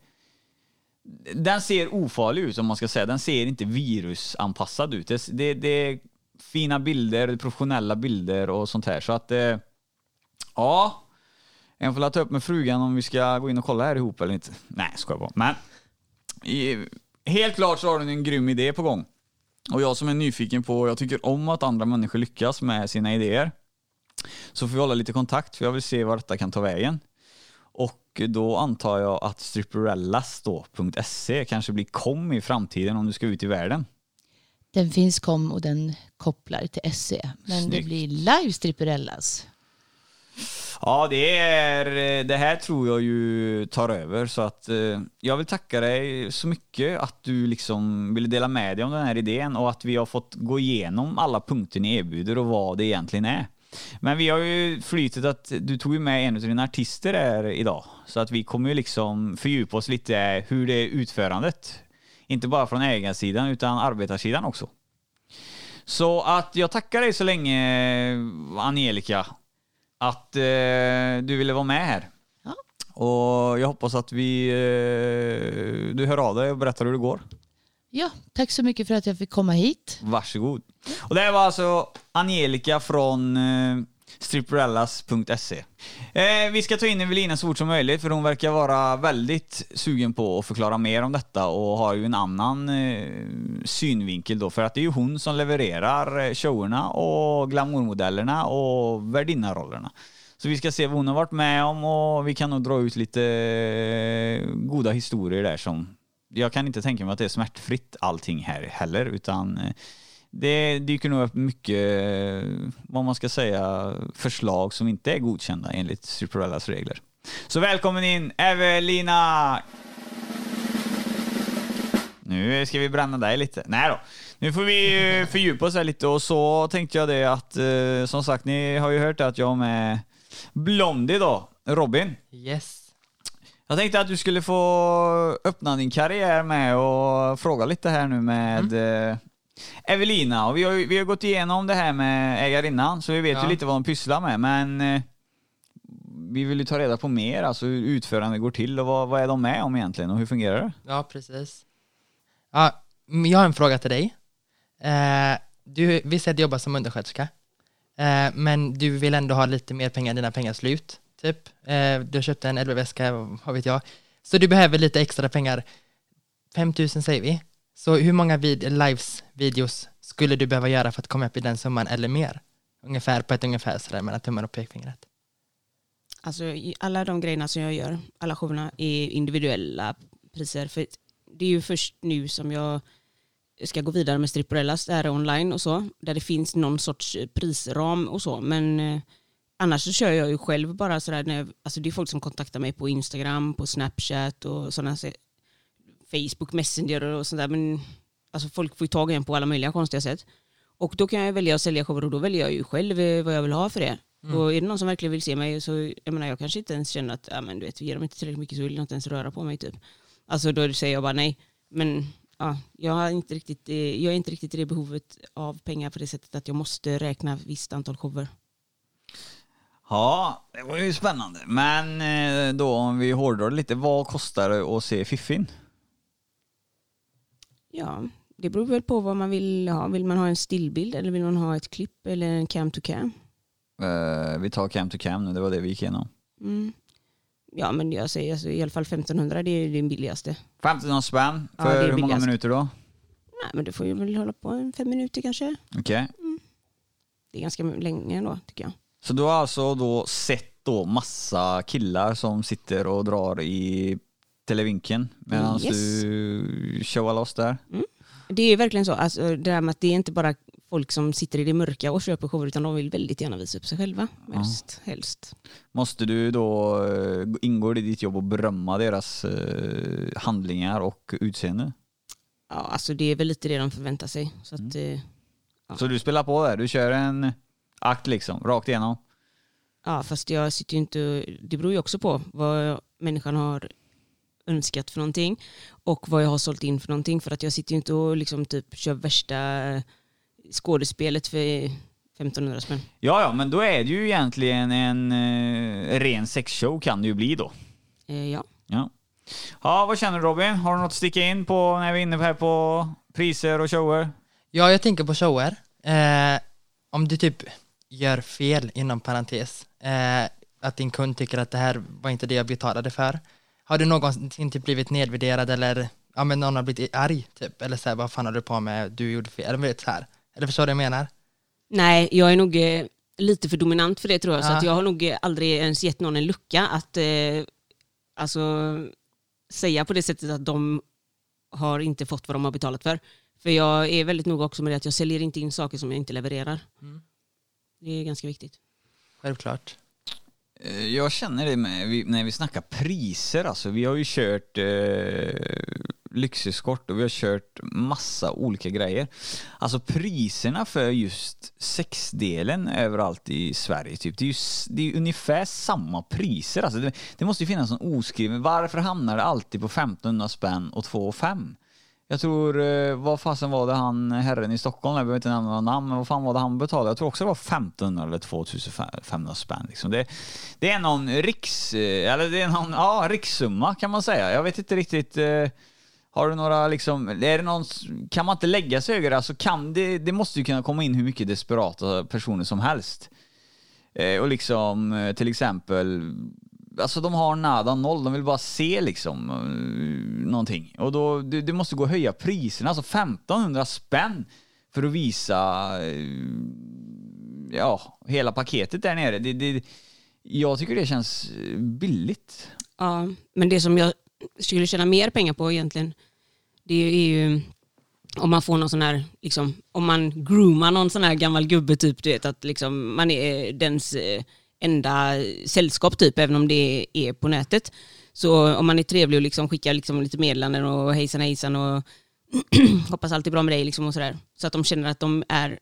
den ser ofarlig ut om man ska säga. Den ser inte virusanpassad ut. Det, det, det är fina bilder, professionella bilder och sånt här. Så att, eh, ja. Jag får ta upp med frugan om vi ska gå in och kolla här ihop eller inte. Nej, ska jag bara. Men i, helt klart så har du en grym idé på gång. Och jag som är nyfiken på, jag tycker om att andra människor lyckas med sina idéer. Så får vi hålla lite kontakt för jag vill se vart detta kan ta vägen. Och då antar jag att stripperellas.se kanske blir kom i framtiden om du ska ut i världen. Den finns kom och den kopplar till SE. Men Snyggt. det blir live stripperellas. Ja, det, är, det här tror jag ju tar över så att eh, jag vill tacka dig så mycket att du liksom ville dela med dig om den här idén och att vi har fått gå igenom alla punkter ni erbjuder och vad det egentligen är. Men vi har ju flytet att du tog ju med en av dina artister här idag så att vi kommer ju liksom fördjupa oss lite hur det är utförandet. Inte bara från ägarsidan utan arbetarsidan också. Så att jag tackar dig så länge Angelica att eh, du ville vara med här. Ja. Och jag hoppas att vi, eh, du hör av dig och berättar hur det går. Ja, tack så mycket för att jag fick komma hit. Varsågod. Och det här var alltså Angelica från eh, stripperellas.se. Eh, vi ska ta in Evelina så fort som möjligt för hon verkar vara väldigt sugen på att förklara mer om detta och har ju en annan eh, synvinkel då för att det är ju hon som levererar eh, showerna och glamourmodellerna och värdinnarollerna. Så vi ska se vad hon har varit med om och vi kan nog dra ut lite eh, goda historier där som jag kan inte tänka mig att det är smärtfritt allting här heller utan eh, det dyker nog upp mycket, eh, vad man ska säga, förslag som inte är godkända enligt Superellas regler. Så välkommen in Evelina! Nu ska vi bränna dig lite. Nej då. Nu får vi eh, fördjupa oss här lite och så tänkte jag det att som sagt, ni har ju hört att jag med Blondie då, Robin. Yes. Jag tänkte att du skulle få öppna din karriär med och fråga lite här nu med eh, Evelina. Och vi, har, vi har gått igenom det här med ägarinnan, så vi vet Ja. ju lite vad de pysslar med. Men eh, vi vill ju ta reda på mer, alltså hur utförandet går till och vad, vad är de med om egentligen och hur fungerar det? Ja, precis. Ja, jag har en fråga till dig. Eh, du, vi säger att du jobbar som undersköterska, eh, men du vill ändå ha lite mer pengar, dina pengar är slut, typ. Eh, du har köpt en LV-väska, vad vet jag. Så du behöver lite extra pengar. 5 000 säger vi. Så hur många vid lives videos skulle du behöva göra för att komma upp i den summan eller mer? Ungefär på ett ungefär sådär mellan tummen och pekfingret. Alltså alla de grejerna som jag gör, alla showerna är individuella priser. För det är ju först nu som jag ska gå vidare med Stripporellas, det här är online och så, där det finns någon sorts prisram och så. Men eh, annars så kör jag ju själv bara sådär, när jag, alltså det är folk som kontaktar mig på Instagram, på Snapchat och sådana Facebook Messenger och sånt där. Men alltså folk får ju tag i en på alla möjliga konstiga sätt. Och då kan jag välja att sälja shower och då väljer jag ju själv eh, vad jag vill ha för det. Och är det någon som verkligen vill se mig så jag menar jag kanske inte ens känner att ja, men du vet, ger de inte tillräckligt mycket så vill jag inte ens röra på mig typ. Alltså då säger jag bara nej. Men ja, jag, har inte riktigt, eh, jag är inte riktigt i det behovet av pengar på det sättet att jag måste räkna visst antal shower. Ja, det var ju spännande. Men eh, då om vi hårdrar lite, vad kostar det att se Fiffin? Ja, det beror väl på vad man vill ha. Vill man ha en stillbild eller vill man ha ett klipp eller en cam to cam? Eh, vi tar cam to cam nu, det var det vi gick igenom. Mm. Ja men jag säger alltså, i alla fall 1500 det är den billigaste. 1500 spänn Ja, för är hur många minuter då? Nej men du får ju väl hålla på en fem minuter kanske. Okej. Det är ganska länge ändå tycker jag. Så du har alltså då sett då massa killar som sitter och drar i televinken medan Yes. du showar loss där? Det är verkligen så, alltså, det där med att det är inte bara folk som sitter i det mörka och köper shower utan de vill väldigt gärna visa upp sig själva. Mest, helst. Måste du då, eh, ingår det i ditt jobb att berömma deras eh, handlingar och utseende? Ja, alltså det är väl lite det de förväntar sig. Så att, eh, Ja. Så du spelar på där, du kör en akt liksom, rakt igenom? Ja, fast jag sitter ju inte... Det beror ju också på vad människan har önskat för någonting och vad jag har sålt in för någonting. För att jag sitter ju inte och liksom typ kör värsta skådespelet för 1500 spänn. Ja, ja, men då är det ju egentligen en eh, ren sexshow kan det ju bli då. Eh, ja. Ja. ja, vad känner du Robin? Har du något att sticka in på när vi är inne här på priser och shower? Ja, jag tänker på shower. Eh, om du typ gör fel, inom parentes, eh, att din kund tycker att det här var inte det jag betalade för. Har du någonsin typ blivit nedvärderad eller ja, men någon har blivit arg typ? Eller så här, vad fan har du på med, du gjorde fel, eller vet så här. Eller förstår du vad jag menar? Nej, jag är nog eh, lite för dominant för det tror jag. Så Ja. att jag har nog eh, aldrig ens gett någon en lucka att eh, alltså, säga på det sättet att de har inte fått vad de har betalat för. För jag är väldigt noga också med det att jag säljer inte in saker som jag inte levererar. Mm. Det är ganska viktigt. Självklart. Eh, Jag känner det med, när vi snackar priser alltså. Vi har ju kört eh, lyxeskort och vi har kört massa olika grejer. Alltså priserna för just sexdelen överallt i Sverige, typ, det är ju det är ungefär samma priser. Alltså det, det måste ju finnas någon oskriven, varför hamnar det alltid på 1500 spänn och 2 5? Jag tror, eh, vad fasen var det han, herren i Stockholm, jag behöver inte nämna några namn, men vad fan var det han betalade? Jag tror också det var 1500 eller 2500 spänn. Liksom. Det, det är någon riks, eh, eller det är någon, ja, rikssumma kan man säga. Jag vet inte riktigt, eh, har du några liksom, är det någon, kan man inte lägga sig högre? Alltså kan det, det måste ju kunna komma in hur mycket desperata personer som helst. Och liksom till exempel, alltså de har nada noll, de vill bara se liksom eh, någonting. Och då, det, det måste gå att höja priserna, alltså 1500 spänn för att visa eh, ja, hela paketet där nere. Det, det, jag tycker det känns billigt. Ja, men det som jag skulle tjäna mer pengar på egentligen, det är ju om man får någon sån här, liksom, om man groomar någon sån här gammal gubbe typ, du vet att liksom, man är eh, dens eh, enda sällskap typ, även om det är på nätet. Så om man är trevlig och liksom skickar liksom lite meddelanden och hejsan hejsan och hoppas allt är bra med dig liksom och sådär. Så att de känner att de är,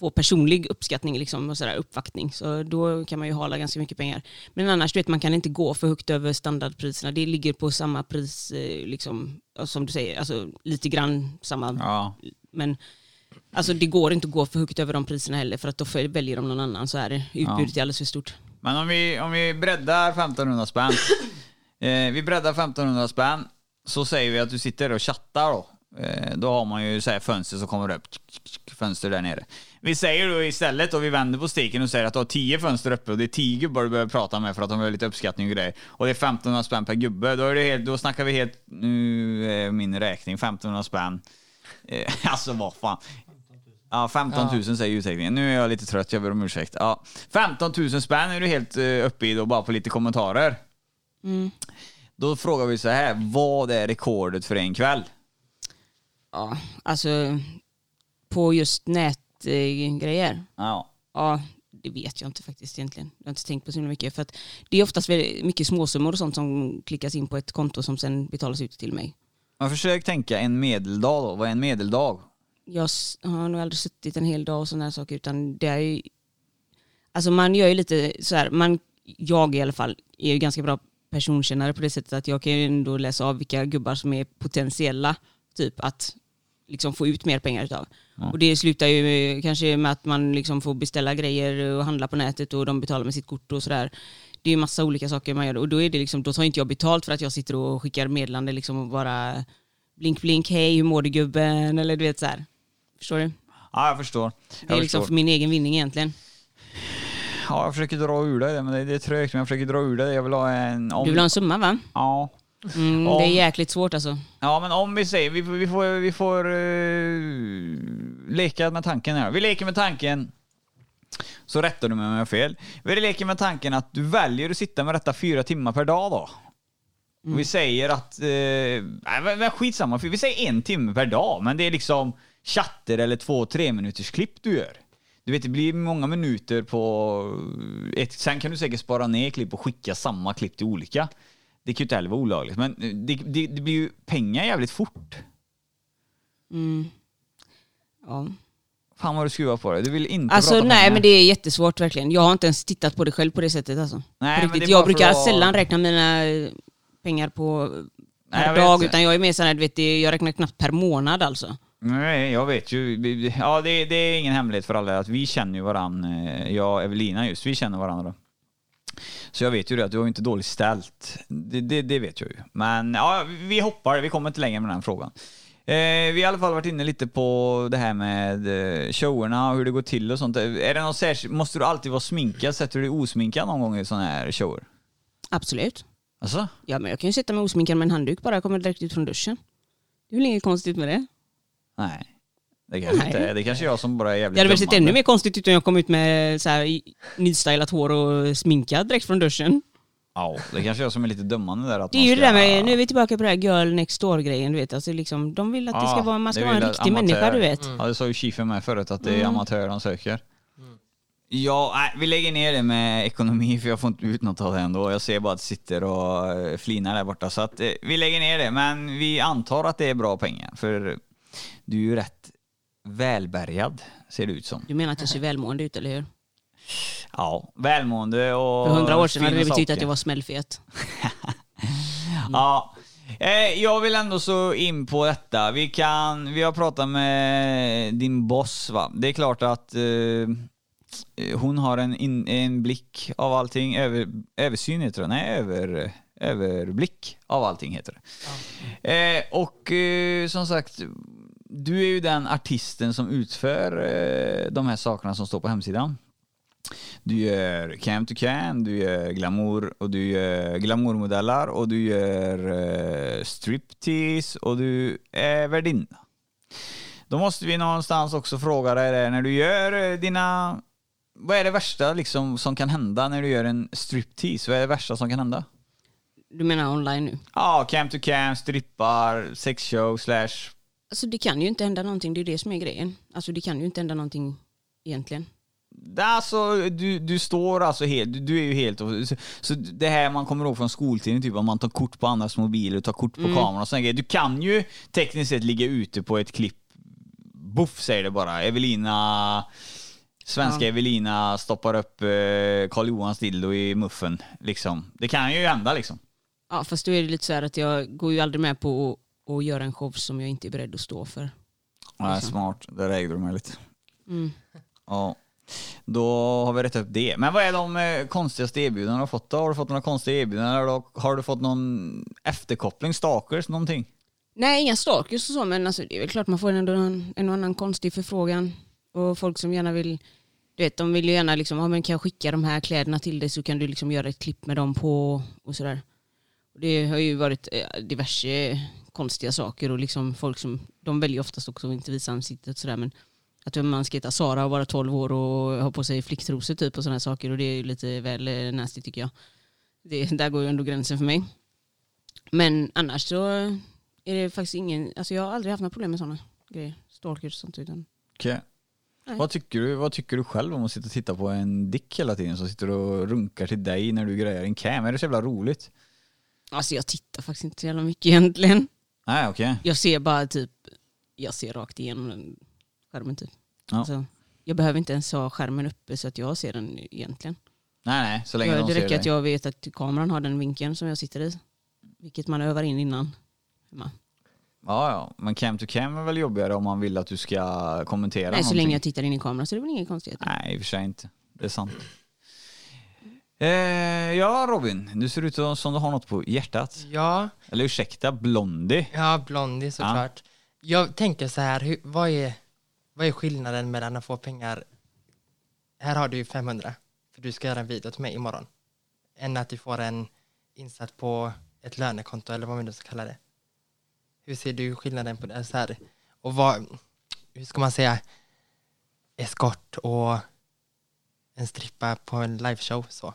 får personlig uppskattning liksom och sådär, uppvaktning. Så då kan man ju hala ganska mycket pengar. Men annars, du vet, man kan inte gå för högt över standardpriserna. Det ligger på samma pris, eh, liksom, som du säger, alltså lite grann samma. Ja. Men alltså, det går inte att gå för högt över de priserna heller, för att då väljer de någon annan, så är det. Utbudet är alldeles för stort. Men om vi, om vi breddar 1500 spänn. eh, vi breddar 1500 spänn. Så säger vi att du sitter och chattar då. Eh, då har man ju så här fönster som kommer upp. Fönster där nere. Vi säger då istället, och vi vänder på steken och säger att du har 10 fönster uppe och det är 10 gubbar du behöver prata med för att de har lite uppskattning och grejer. Och det är 1500 spänn per gubbe. Då, är det helt, då snackar vi helt, nu är min räkning 1500 spänn. Eh, alltså vad fan. Ja, 15 000 säger uteckningen. Nu är jag lite trött, jag ber om ursäkt. Ja, 15 000 spänn är du helt uh, uppe i då, bara på lite kommentarer. Då frågar vi så här, vad är rekordet för en kväll? Ja, alltså på just nätgrejer. Ja. Ja, det vet jag inte faktiskt egentligen. Jag har inte tänkt på så mycket. För att det är oftast mycket småsummor och sånt som klickas in på ett konto som sen betalas ut till mig. Men försök tänka en medeldag då, vad är en medeldag? Jag har nog aldrig suttit en hel dag och sådana här saker utan det är ju... Alltså man gör ju lite så här, man, jag i alla fall, är ju ganska bra personkännare på det sättet att jag kan ju ändå läsa av vilka gubbar som är potentiella typ att liksom få ut mer pengar utav. Och det slutar ju kanske med att man liksom får beställa grejer och handla på nätet och de betalar med sitt kort och sådär. Det är ju massa olika saker man gör och då, är det liksom, då tar inte jag betalt för att jag sitter och skickar meddelande liksom och bara blink blink, hej hur mår du gubben? Eller du vet så här. Förstår du? Ja, jag förstår. Det är Jag liksom förstår. för min egen vinning egentligen. Ja, jag försöker dra ur det, men det, det är trögt, men jag försöker dra ur det. Jag vill ha en... Om, Du vill ha en summa va? Ja. Mm, Om- Det är jäkligt svårt alltså. Ja, men om vi säger, vi, får- vi får, vi får eh, leka med tanken här. Vi leker med tanken, så rättar du mig om jag har fel. Vi leker med tanken att du väljer att sitta med detta fyra timmar per dag då. Och vi säger att, eh, nej men skitsamma, vi säger en timme per dag, men det är liksom chatter eller två, tre minuters klipp du gör. Du vet, det blir många minuter på ett, sen kan du säkert spara ner klipp och skicka samma klipp till olika. Det kan ju inte heller vara olagligt, men det, det, det blir ju pengar jävligt fort. Mm. Ja. Fan vad du skruvar på det. Du vill inte Alltså prata nej pengar. men det är jättesvårt verkligen. Jag har inte ens tittat på det själv på det sättet alltså. Nej, men Jag brukar att- sällan räkna mina pengar på Nej, per vet. dag utan jag är mer såhär, du vet, jag räknar knappt per månad alltså. Nej, jag vet ju. Ja, det, det är ingen hemlighet för alla att vi känner ju varann, eh, jag och Evelina just, vi känner varandra. Så jag vet ju det att du har inte dåligt ställt. Det, det, det vet jag ju. Men ja, vi hoppar, vi kommer inte längre med den frågan. Eh, vi har i alla fall varit inne lite på det här med eh, showerna och hur det går till och sånt. Är det något särskilt, måste du alltid vara sminkad? Sätter du dig osminkad någon gång i sådana här shower? Absolut. Alltså? Ja men jag kan ju sätta mig osminkad med en handduk bara, jag kommer direkt ut från duschen. Det är väl inget konstigt med det. Nej. Det kanske Nej. inte är. Det kanske är jag som bara är jävligt Det hade väl sett ännu mer konstigt ut om jag kom ut med så här, nystylat hår och sminkad direkt från duschen. Ja, det kanske är jag som är lite dömande där. Att Det är ju det där med, nu är vi tillbaka på det här girl next door grejen du vet. Alltså liksom, de vill att det ska vara, man ska vara en riktig amatör. människa du vet. Ja, det sa ju Schiffer med förut, att det är Mm. amatör de söker. Ja, nej, vi lägger ner det med ekonomi för jag får inte ut något av det ändå. Jag ser bara att det sitter och eh, flinar där borta. Så att eh, vi lägger ner det, men vi antar att det är bra pengar. För du är ju rätt välbärgad, ser det ut som. Du menar att jag ser välmående ut eller hur? Ja, välmående och För hundra år sedan hade det betytt att jag var smällfet. Ja. Eh, jag vill ändå så in på detta. Vi, kan, vi har pratat med din boss va. Det är klart att eh, hon har en, in, en blick av allting. Över, översyn heter det. Nej, över, överblick av allting heter det. Eh, och eh, som sagt, du är ju den artisten som utför eh, de här sakerna som står på hemsidan. Du gör cam to cam, du gör glamour och du gör glamourmodeller och du gör eh, striptease och du är värdinna. Då måste vi någonstans också fråga dig där, när du gör eh, dina... Vad är det värsta liksom som kan hända när du gör en striptease? Vad är det värsta som kan hända? Du menar online nu? Ja, cam to cam, strippar, sexshow, slash... Alltså det kan ju inte hända någonting, det är det som är grejen. Alltså det kan ju inte hända någonting egentligen. Alltså, du, du står alltså helt, du, du är ju helt... Så, så det här man kommer ihåg från skoltiden, typ om man tar kort på andras mobiler, tar kort på kameran och sådana grejer. Du kan ju tekniskt sett ligga ute på ett klipp, buff säger det bara. Evelina, svenska Ja. Evelina stoppar upp eh, Karl Johans dildo i muffen. Liksom. Det kan ju hända liksom. Ja fast då är det lite så här att jag går ju aldrig med på att göra en show som jag inte är beredd att stå för. Ja, smart, där ägde du mig lite. Mm. Ja. Då har vi rätt upp det. Men vad är de eh, konstigaste erbjudandena du har fått då? Har du fått några konstiga erbjudanden? Har du, har du fått någon efterkoppling, stalkers, någonting? Nej, inga stalkers och så, men alltså, det är väl klart man får ändå en, en och annan konstig förfrågan. Och folk som gärna vill, du vet, de vill ju gärna liksom, ja men kan jag skicka de här kläderna till dig så kan du liksom göra ett klipp med dem på och sådär. Det har ju varit eh, diverse konstiga saker och liksom folk som, de väljer oftast också att inte visa ansiktet sådär men att man ska heta Sara och vara 12 år och ha på sig flicktrosor typ och sådana saker och det är ju lite väl eh, nasty tycker jag. Det, där går ju ändå gränsen för mig. Men annars så är det faktiskt ingen, alltså jag har aldrig haft några problem med sådana grejer. Stalkers och sånt utan. Okej. Nej. Vad tycker, du, vad tycker du själv om att sitta och titta på en dick hela tiden som sitter och runkar till dig när du grejar en cam? Är det så jävla roligt? Alltså jag tittar faktiskt inte så jävla mycket egentligen. Nej, okej. Jag ser bara typ, jag ser rakt igenom den skärmen typ. Ja. Alltså, jag behöver inte ens ha skärmen uppe så att jag ser den egentligen. Nej, nej, så länge Jag, de det ser räcker dig. att jag vet att kameran har den vinkeln som jag sitter i. Vilket man övar in innan. hemma. Ja, ja. Men cam to cam är väl jobbigare om man vill att du ska kommentera Nej, så någonting. länge jag tittar in i kameran så är det väl inga konstigheter. Nej, i och för sig inte. Det är sant. Eh, ja, Robin. Du ser ut som du har något på hjärtat. Ja, Eller ursäkta, Blondie. ja Blondie såklart. Jag tänker så här, hur, vad, är, vad är skillnaden mellan att få pengar, här har du ju 500, för du ska göra en video till mig imorgon, än att du får en insatt på ett lönekonto eller vad man nu ska kalla det. Hur ser du skillnaden på det? Så här, och vad, hur ska man säga, eskort och en strippa på en liveshow så.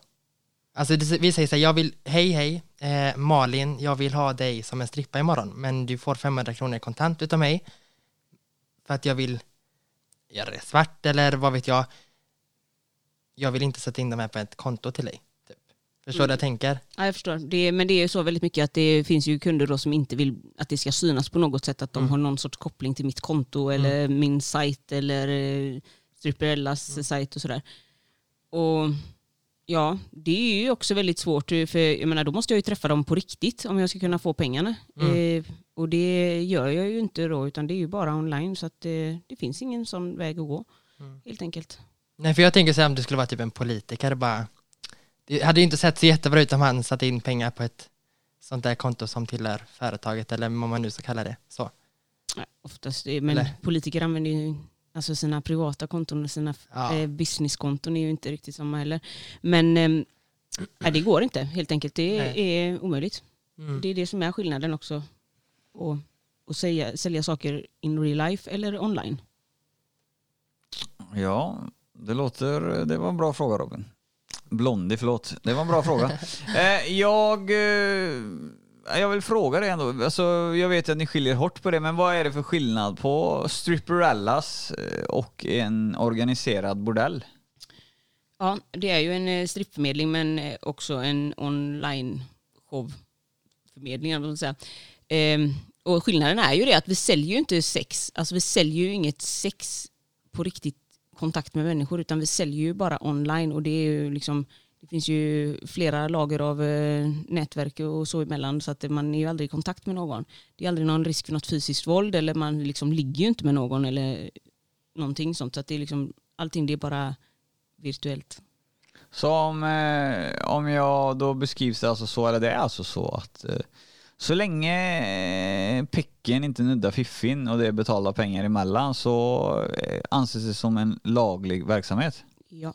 Alltså vi säger så här, jag vill, hej hej, eh, Malin, jag vill ha dig som en strippa imorgon, men du får 500 kronor kontant utav mig för att jag vill göra det svart eller vad vet jag. Jag vill inte sätta in de här på ett konto till dig. Typ. Förstår du vad jag tänker? Ja, jag förstår. Det, men det är så väldigt mycket att det finns ju kunder då som inte vill att det ska synas på något sätt, att de har någon sorts koppling till mitt konto eller min sajt eller eh, Stripperellas sajt och sådär. Och ja, det är ju också väldigt svårt, eh, för jag menar då måste jag ju träffa dem på riktigt om jag ska kunna få pengarna. Eh, och det gör jag ju inte då, utan det är ju bara online, så att eh, det finns ingen sån väg att gå, helt enkelt. Nej, för jag tänker så här om det skulle vara typ en politiker bara. Det hade ju inte sett så jättebra ut om han satte in pengar på ett sånt där konto som tillhör företaget eller vad man nu ska kalla det. Så. Nej, oftast, det- men Eller? politiker använder ju alltså sina privata konton och sina Ja. eh, businesskonton är ju inte riktigt samma heller. Men eh, nej, det går inte helt enkelt. Det Nej. är omöjligt. Mm. Det är det som är skillnaden också. Och, och säga, sälja saker in real life eller online. Ja, det låter... Det var en bra fråga Robin. Blondie, förlåt. Det var en bra fråga. Eh, jag... Eh, jag vill fråga dig ändå. Alltså, jag vet att ni skiljer hårt på det, men vad är det för skillnad på stripperellas eh, och en organiserad bordell? Ja, det är ju en eh, strippförmedling men eh, också en online showförmedling. säga. Ehm, och skillnaden är ju det att vi säljer ju inte sex, alltså vi säljer ju inget sex på riktigt kontakt med människor utan vi säljer ju bara online och det är ju liksom det finns ju flera lager av eh, nätverk och så emellan så att man är ju aldrig i kontakt med någon. Det är aldrig någon risk för något fysiskt våld eller man liksom ligger ju inte med någon eller någonting sånt så att det är liksom allting det är bara virtuellt. Så om, eh, om jag då beskrivs det alltså så, eller det är alltså så att eh, så länge eh, pecken inte nuddar fiffin och det är betalda pengar emellan så eh, anses det som en laglig verksamhet. Ja.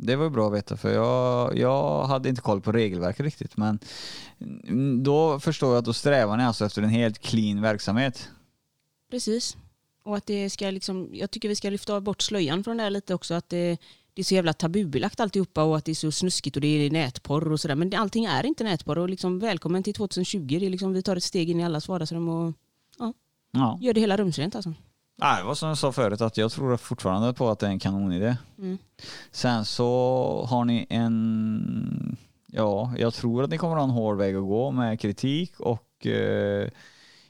Det var bra att veta för jag, jag hade inte koll på regelverket riktigt men då förstår jag att då strävar ni alltså efter en helt clean verksamhet. Precis. Och att det ska liksom, jag tycker vi ska lyfta bort slöjan från det här lite också. Att det, det är så jävla tabubelagt alltihopa och att det är så snuskigt och det är nätporr och sådär. Men allting är inte nätporr och liksom välkommen till 2020. Det är liksom, vi tar ett steg in i allas vardagsrum och Ja. gör det hela rumsrent alltså. Nej, det var som jag sa förut att jag tror fortfarande på att det är en kanonidé. Mm. Sen så har ni en, ja, jag tror att ni kommer ha en hård väg att gå med kritik och eh,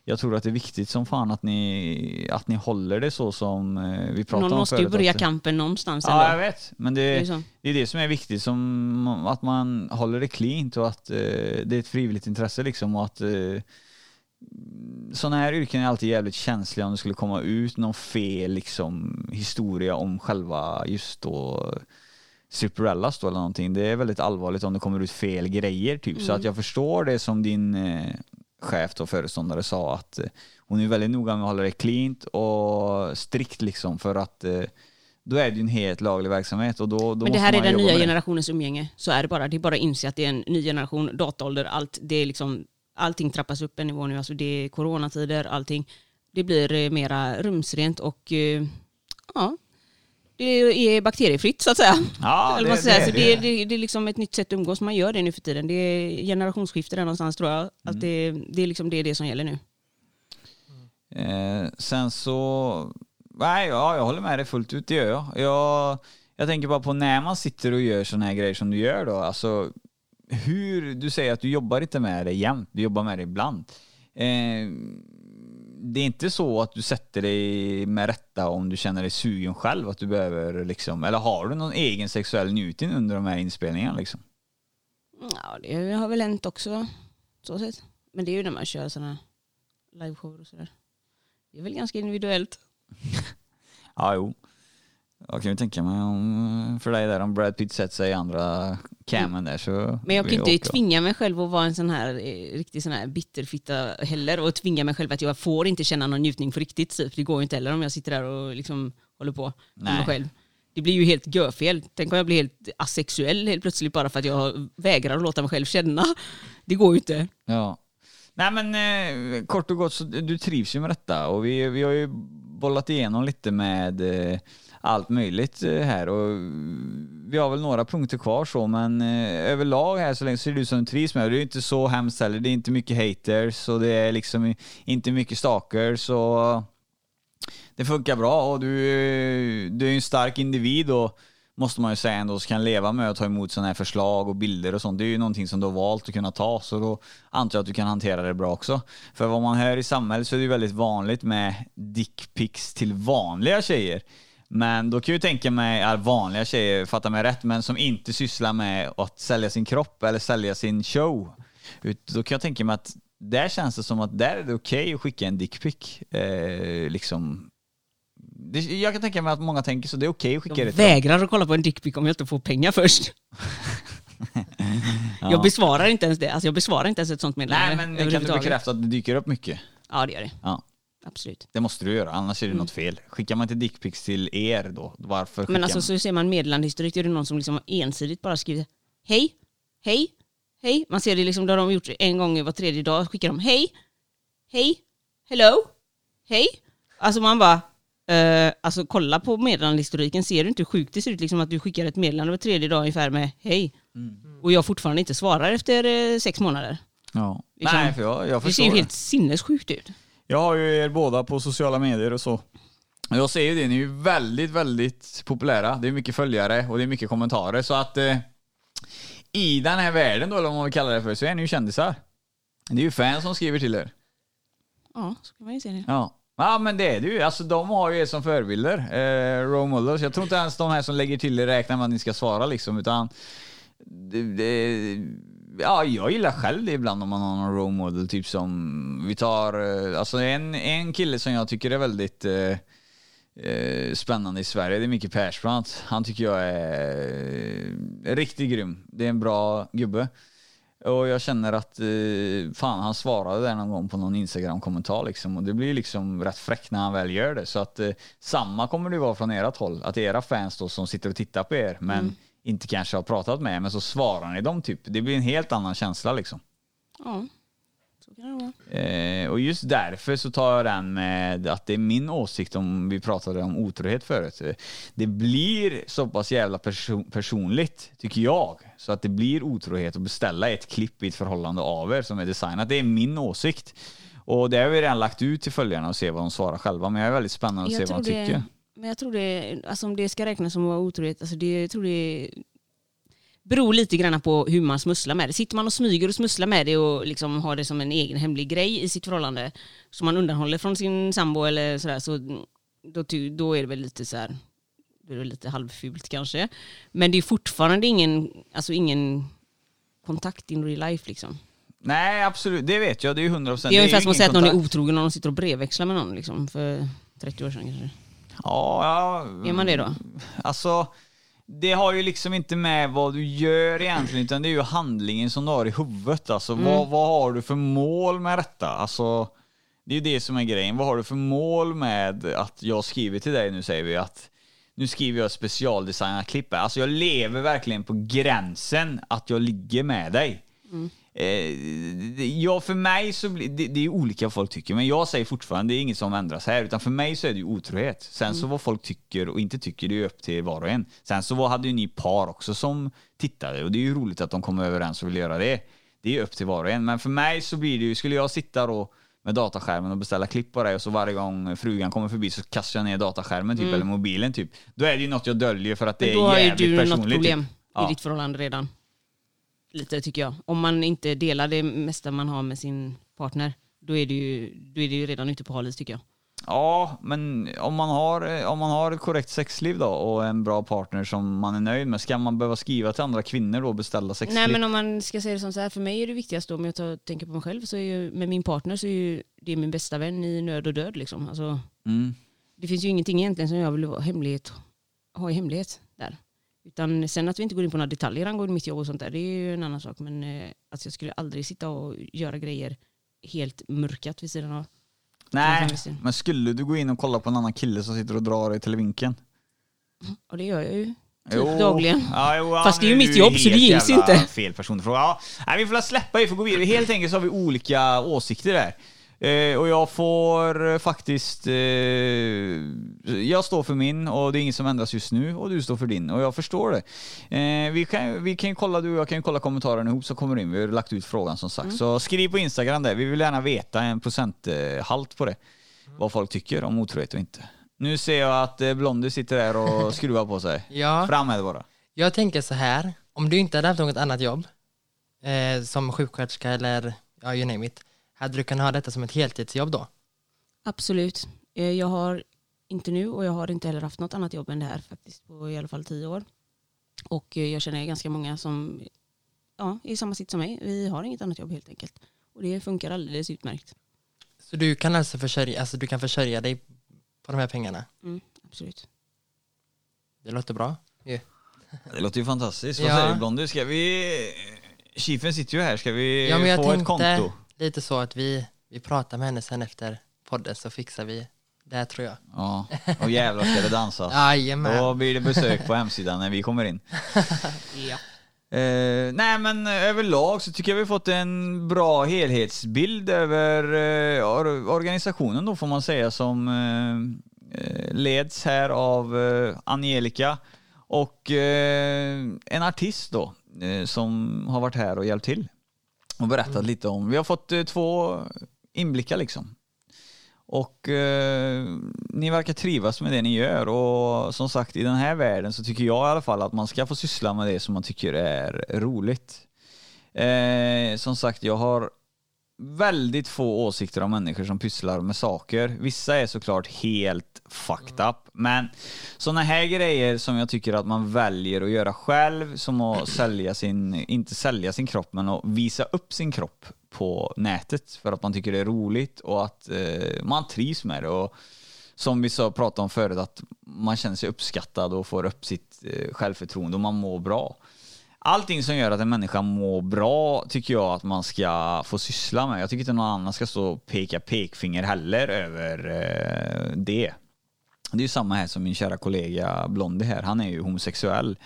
jag tror att det är viktigt som fan att ni, att ni håller det så som eh, vi pratade Någon om måste förut. ju börja att, kampen någonstans. Ja, jag ändå. vet. Men Det är det, så. det är det som är viktigt, som att man håller det cleant och att eh, det är ett frivilligt intresse liksom och att eh, sådana här yrken är alltid jävligt känsliga om det skulle komma ut någon fel liksom historia om själva just då Stripperellas då eller någonting. Det är väldigt allvarligt om det kommer ut fel grejer typ. Så att jag förstår det som din eh, chef och föreståndare sa att eh, hon är väldigt noga med att hålla det cleant och strikt liksom för att eh, då är det ju en helt laglig verksamhet och då, då Men det här är den nya generationens umgänge. Så är det bara. Det är bara att inse att det är en ny generation, dataålder, allt. Det är liksom, allting trappas upp en nivå nu. Alltså det är coronatider, allting. Det blir eh, mera rumsrent och eh, ja, det är bakteriefritt så att säga. Ja, det, säga. det, så det, är- det, det är liksom ett nytt sätt att umgås. Man gör det nu för tiden. Det är generationsskifte där någonstans tror jag. Att det, det, är liksom, det är det som gäller nu. Eh, sen så, nej ja, jag håller med dig fullt ut, det gör jag. jag. Jag tänker bara på när man sitter och gör sådana här grejer som du gör då, alltså hur, du säger att du jobbar inte med det jämt, du jobbar med det ibland. Eh, det är inte så att du sätter dig med rätta om du känner dig sugen själv, att du behöver liksom, eller har du någon egen sexuell njutning under de här inspelningarna liksom? Ja, det har väl hänt också. Så sett. Men det är ju när man kör sådana liveshower och sådär. Det är väl ganska individuellt. Ja, jo. Jag kan ju tänka mig om, för dig där, om Brad Pitt sätter sig i andra camen där så... Men jag kan inte också. tvinga mig själv att vara en sån här eh, riktig sån här bitterfitta heller och tvinga mig själv att jag får inte känna någon njutning på riktigt. Typ. Det går ju inte heller om jag sitter där och liksom håller på med mig själv. Det blir ju helt görfel. Tänk om jag blir helt asexuell helt plötsligt bara för att jag vägrar att låta mig själv känna. Det går ju inte. Ja. Nej men eh, kort och gott så du trivs ju med detta och vi, vi har ju bollat igenom lite med eh, allt möjligt eh, här och vi har väl några punkter kvar så men eh, överlag här så länge ser det ut som du trivs med det. Det är inte så hemskt heller. Det är inte mycket haters och det är liksom inte mycket stalkers och det funkar bra och du, eh, du är ju en stark individ och måste man ju säga ändå, så kan leva med att ta emot sådana här förslag och bilder och sånt. Det är ju någonting som du har valt att kunna ta, så då antar jag att du kan hantera det bra också. För vad man hör i samhället så är det ju väldigt vanligt med dickpics till vanliga tjejer. Men då kan jag ju tänka mig, ja, vanliga tjejer, fatta mig rätt, men som inte sysslar med att sälja sin kropp eller sälja sin show. Då kan jag tänka mig att där känns det som att där är det okej att skicka en dickpic. Eh, liksom. Det, jag kan tänka mig att många tänker så, det är okej att skicka Jag det till dem. vägrar att kolla på en dickpic om jag inte får pengar först. Jag besvarar inte ens det. Alltså jag besvarar inte ens ett sånt meddelande. Nej men kan du bekräfta att det dyker upp mycket? Ja det gör det. Ja. Absolut. Det måste du göra, annars är det Mm. något fel. Skickar man inte dickpics till er då? Varför Men alltså man? så ser man meddelandehistorik, då är det någon som liksom ensidigt bara skriver hej, hej, hej. Man ser det liksom, det har de gjort en gång var tredje dag, skickar de hej, hej, hello, hej. Alltså man bara, eh, alltså kolla på meddelandehistoriken, ser du inte hur sjukt det ser ut liksom att du skickar ett meddelande var tredje dag ungefär med hej. Mm. Och jag fortfarande inte svarar efter eh, sex månader. Ja. liksom- Nej, för jag, jag Det förstår ser ju det. helt sinnessjukt ut. Jag har ju er båda på sociala medier och så. Och Jag ser ju det, ni är ju väldigt, väldigt populära. Det är mycket följare och det är mycket kommentarer. Så att eh, i den här världen då, eller vad man vill kalla det för, så är ni ju kändisar. Det är ju fans som skriver till er. Ja, så kan man ju se det. Ja. Ja men det är det ju. Alltså de har ju er som förebilder. Eh, role models. Jag tror inte ens de här som lägger till er räknar med att ni ska svara liksom. Utan det, det, ja, jag gillar själv det ibland om man har någon role model. Typ som vi tar, eh, alltså en, en kille som jag tycker är väldigt eh, eh, spännande i Sverige. Det är Micke Persbrandt. Han tycker jag är eh, riktigt grym. Det är en bra gubbe. Och jag känner att, eh, fan han svarade där någon gång på någon Instagram-kommentar liksom. Och det blir liksom rätt fräckt när han väl gör det. Så att eh, samma kommer det vara från ert håll. Att era fans då som sitter och tittar på er, men mm inte kanske har pratat med men så svarar ni dem typ. Det blir en helt annan känsla liksom. Ja, så kan det vara. Eh, och just därför så tar jag den med att det är min åsikt om vi pratade om otrohet förut. Det blir så pass jävla perso personligt, tycker jag, så att det blir otrohet att beställa ett klipp i ett förhållande av er som är designat. Det är min åsikt. Och det har vi redan lagt ut till följarna och se vad de svarar själva, men jag är väldigt spännande att se vad de det, tycker. Men jag tror det, alltså om det ska räknas som otrohet, alltså det, jag tror det beror lite grann på hur man smusslar med det. Sitter man och smyger och smusslar med det och liksom har det som en egen hemlig grej i sitt förhållande som man undanhåller från sin sambo eller sådär så då, då är det väl lite så här, då är det lite halvfult kanske. Men det är fortfarande ingen, alltså ingen kontakt in real life liksom. Nej, absolut, det vet jag. Det är ju 100%. Det är ungefär som att säga att någon är otrogen när de sitter och brevväxlar med någon liksom för 30 år sedan kanske. Ja, ja. Är man det då? Alltså, det har ju liksom inte med vad du gör egentligen, utan det är ju handlingen som du har i huvudet. Alltså, Mm. vad, vad har du för mål med detta? Alltså, det är ju det som är grejen. Vad har du för mål med att jag skriver till dig nu, säger vi, att nu skriver jag specialdesignat klipp. Alltså jag lever verkligen på gränsen att jag ligger med dig. Det- ja, för mig så blir det, det är olika folk tycker, men jag säger fortfarande det är inget som ändras här, utan för mig så är det ju otrohet. Sen så vad folk tycker och inte tycker, det är ju upp till var och en. Sen så hade ju ni par också som tittade och det är ju roligt att de kommer överens och vill göra det. Det är ju upp till var och en, men för mig så blir det ju, skulle jag sitta då med dataskärmen och beställa klipp på dig och så varje gång frugan kommer förbi så kastar jag ner dataskärmen typ, eller mobilen typ. Då är det ju något jag döljer för att det Men då är har ju jävligt du personligt. något problem typ. Ja. i ditt förhållande redan. Lite tycker jag. Om man inte delar det mesta man har med sin partner, då är det ju, då är det ju redan ute på halis tycker jag. Ja, men om man, har, om man har ett korrekt sexliv då och en bra partner som man är nöjd med, ska man behöva skriva till andra kvinnor då och beställa sexliv? Nej men om man ska säga det som så här, för mig är det viktigast då, om jag tar, tänker på mig själv, så är ju, med min partner så är ju det min bästa vän i nöd och död liksom. Alltså, Mm. det finns ju ingenting egentligen som jag vill ha, hemlighet, ha i hemlighet där. Utan sen att vi inte går in på några detaljer angående mitt jobb och sånt där, det är ju en annan sak. Men eh, alltså jag skulle aldrig sitta och göra grejer helt mörkat vid sidan av. Nej, men skulle du gå in och kolla på en annan kille som sitter och drar i televinken? Och det gör jag ju typ dagligen. Ja, jo, ja, Fast det är ju mitt jobb, så det gills inte. fel person att fråga. Ja, nej, vi får släppa, vi får gå vidare. Helt enkelt så har vi olika åsikter där. Eh, och jag får eh, faktiskt... Eh, jag står för min och det är inget som ändras just nu och du står för din och jag förstår det. Eh, vi, kan, vi kan kolla, du och jag kan kolla kommentarerna ihop så kommer det in. Vi har lagt ut frågan som sagt. Så skriv på Instagram där. Vi vill gärna veta en procenthalt på det. Vad folk tycker om otrohet och inte. Nu ser jag att eh, Blondie sitter där och skruvar på sig. Ja, Fram med det bara. jag tänker så här, om du inte hade haft något annat jobb, eh, som sjuksköterska eller ja, you name it, hade du kunnat ha detta som ett heltidsjobb då? Absolut. Eh, Jag har inte nu och jag har inte heller haft något annat jobb än det här faktiskt på i alla fall tio år. Och eh, jag känner ganska många som ja, är i samma sitt som mig. Vi har inget annat jobb helt enkelt. Och det funkar alldeles utmärkt. Så du kan alltså försörja, alltså du kan försörja dig på de här pengarna? Mm, absolut. Det låter bra. ju. Det låter ju fantastiskt. Vad Ja. säger du Blondie? Ska vi... Chiefen sitter ju här. Ska vi Ja, få ett tänkte konto? Lite så att vi, vi pratar med henne sen efter podden så fixar vi det tror jag. Ja. Och jävlar ska det dansas. Jajamän. Då blir det besök på hemsidan när vi kommer in. Ja. Eh, nej men överlag så tycker jag vi fått en bra helhetsbild över eh, or- organisationen då får man säga som eh, eh, leds här av eh, Angelica och eh, en artist då som har varit här och hjälpt till och berättat lite om, vi har fått eh, två inblickar liksom. Och eh, ni verkar trivas med det ni gör och som sagt i den här världen så tycker jag i alla fall att man ska få syssla med det som man tycker är roligt. Eh, som sagt, jag har väldigt få åsikter om människor som pysslar med saker. Vissa är såklart helt fucked up, men sådana här grejer som jag tycker att man väljer att göra själv, som att sälja sin, inte sälja sin kropp, men att visa upp sin kropp på nätet för att man tycker det är roligt och att eh, man trivs med det. Och som vi så pratade om förut, att man känner sig uppskattad och får upp sitt eh, självförtroende och man mår bra. Allting som gör att en människa mår bra tycker jag att man ska få syssla med. Jag tycker inte någon annan ska stå och peka pekfinger heller över eh, det. Det är ju samma här som min kära kollega Blondie här. Han är ju homosexuell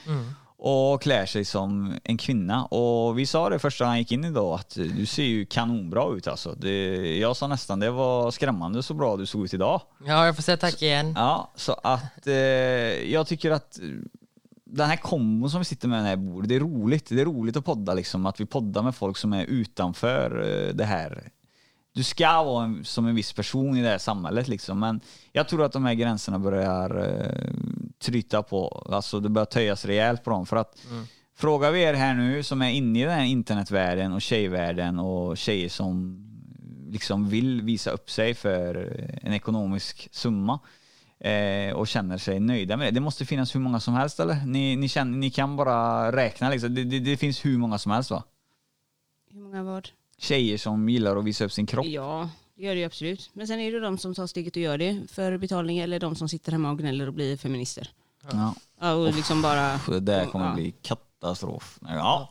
och klär sig som en kvinna. Och vi sa det första han gick in idag att du ser ju kanonbra ut alltså. Det, jag sa nästan det var skrämmande så bra du såg ut idag. Ja, jag får säga tack igen. Ja, så att eh, jag tycker att den här kombon som vi sitter med här bordet, det är roligt. Det är roligt att podda liksom, att vi poddar med folk som är utanför eh, det här. Du ska vara en, som en viss person i det här samhället liksom, men jag tror att de här gränserna börjar eh, tryta på, alltså det börjar töjas rejält på dem för att Frågar vi er här nu som är inne i den här internetvärlden och tjejvärlden och tjejer som liksom vill visa upp sig för en ekonomisk summa eh, och känner sig nöjda med det. Det måste finnas hur många som helst eller? Ni, ni, känner, ni kan bara räkna liksom. Det, det, det finns hur många som helst va? Hur många vad? Tjejer som gillar att visa upp sin kropp. Ja, det gör det ju absolut. Men sen är det de som tar steget och gör det för betalning eller de som sitter hemma och gnäller och blir feminister. Ja. Ja, och liksom bara... Det där kommer ja. bli katastrof. Ja.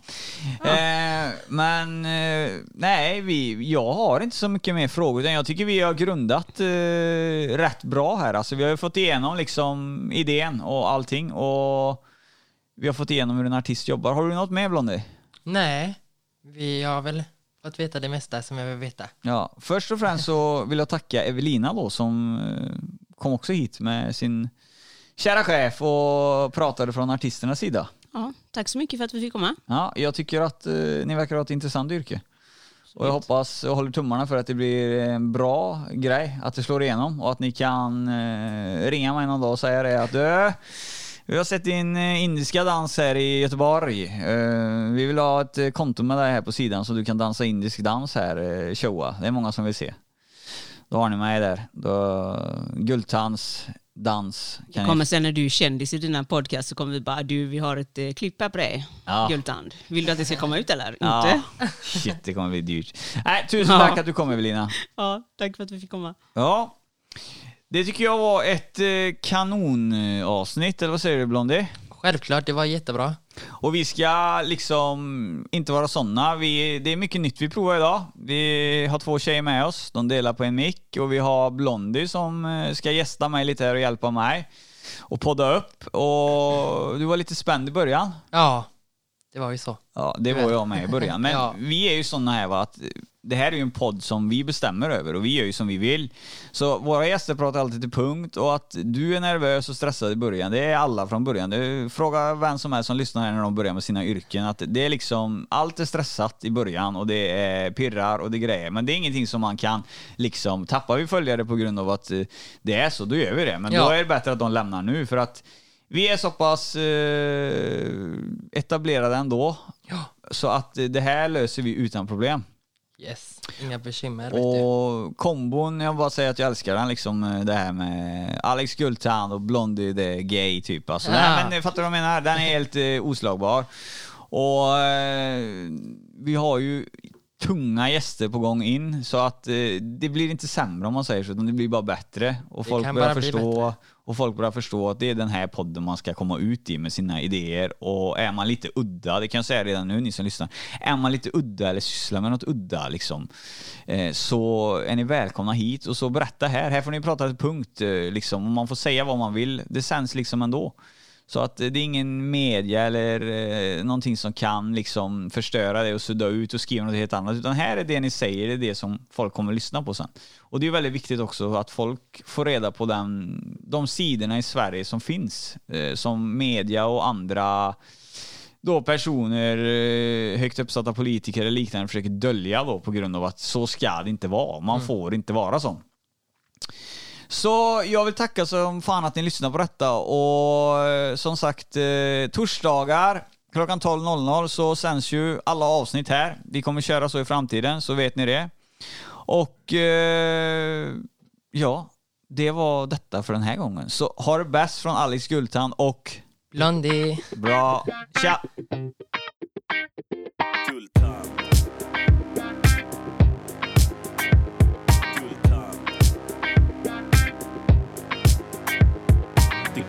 Eh, men eh, nej, vi, jag har inte så mycket mer frågor. Utan jag tycker vi har grundat eh, rätt bra här. Alltså, vi har ju fått igenom liksom idén och allting. Och vi har fått igenom hur en artist jobbar. Har du något mer Blondie? Nej, vi har väl fått veta det mesta som jag vill veta. Ja, först och främst så vill jag tacka Evelina då som eh, kom också hit med sin kära chef och pratade från artisternas sida. Ja, tack så mycket för att vi fick komma. Ja, jag tycker att eh, ni verkar ha ett intressant yrke. Och jag hoppas och håller tummarna för att det blir en bra grej, att det slår igenom och att ni kan eh, ringa mig någon dag och säga det att du, vi har sett din eh, indiska dans här i Göteborg. Eh, vi vill ha ett eh, konto med dig här på sidan så du kan dansa indisk dans här, eh, showa. Det är många som vill se. Då har ni mig där. Då, Guldtands dans. Det Kan kommer ni, sen när du är kändis i dina podcast så kommer vi bara du vi har ett eh, klipp här på dig. Ja. Guldtand. Vill du att det ska komma ut eller? ja, Inte? shit det kommer bli dyrt. Nej, tusen Ja. tack att du kom Evelina. Ja, tack för att vi fick komma. Ja, det tycker jag var ett eh, kanonavsnitt, eller vad säger du Blondie? Självklart, det var jättebra. Och vi ska liksom inte vara sådana. Vi, det är mycket nytt vi provar idag. Vi har två tjejer med oss, de delar på en mick och vi har Blondie som eh, ska gästa mig lite här och hjälpa mig och podda upp. Och du var lite spänd i början. Ja, Det var ju så. Ja, det var jag med i början. Men Ja. vi är ju såna här va, att det här är ju en podd som vi bestämmer över och vi gör ju som vi vill. Så våra gäster pratar alltid till punkt och att du är nervös och stressad i början, det är alla från början. Det, fråga vem som helst som lyssnar här när de börjar med sina yrken, att det är liksom, allt är stressat i början och det är pirrar och det är grejer. Men det är ingenting som man kan liksom, tappar vi följare på grund av att det är så, då gör vi det. Men Ja. då är det bättre att de lämnar nu för att vi är så pass eh, etablerade ändå. Ja. Så att det här löser vi utan problem. Yes, inga bekymmer. Och kombon, jag bara säger att jag älskar den liksom eh, det här med Alex Guldtand och Blondie the gay typ. Alltså, Ja. nej, men eh, fattar du vad jag menar? Den är helt eh, oslagbar. Och eh, vi har ju tunga gäster på gång in så att eh, det blir inte sämre om man säger så, utan det blir bara bättre. Och Det folk börjar förstå och folk börjar förstå att det är den här podden man ska komma ut i med sina idéer. Och är man lite udda, det kan jag säga redan nu ni som lyssnar, är man lite udda eller sysslar med något udda liksom, eh, så är ni välkomna hit och så berätta här. Här får ni prata till punkt, eh, liksom, och man får säga vad man vill. Det sänds liksom ändå. Så att det är ingen media eller eh, någonting som kan liksom förstöra det och sudda ut och skriva något helt annat. Utan här är det ni säger, det är det som folk kommer lyssna på sen. Och det är väldigt viktigt också att folk får reda på den, de sidorna i Sverige som finns. Eh, som media och andra då personer, eh, högt uppsatta politiker eller liknande försöker dölja då på grund av att så ska det inte vara. Man får inte vara sån. Så jag vill tacka som fan att ni lyssnar på detta och eh, som sagt eh, torsdagar klockan 12.00 så sänds ju alla avsnitt här. Vi kommer köra så i framtiden så vet ni det. Och eh, ja, det var detta för den här gången. Så ha det bäst från Alex Guldtand och Blondie. bra, tja! Guldtand.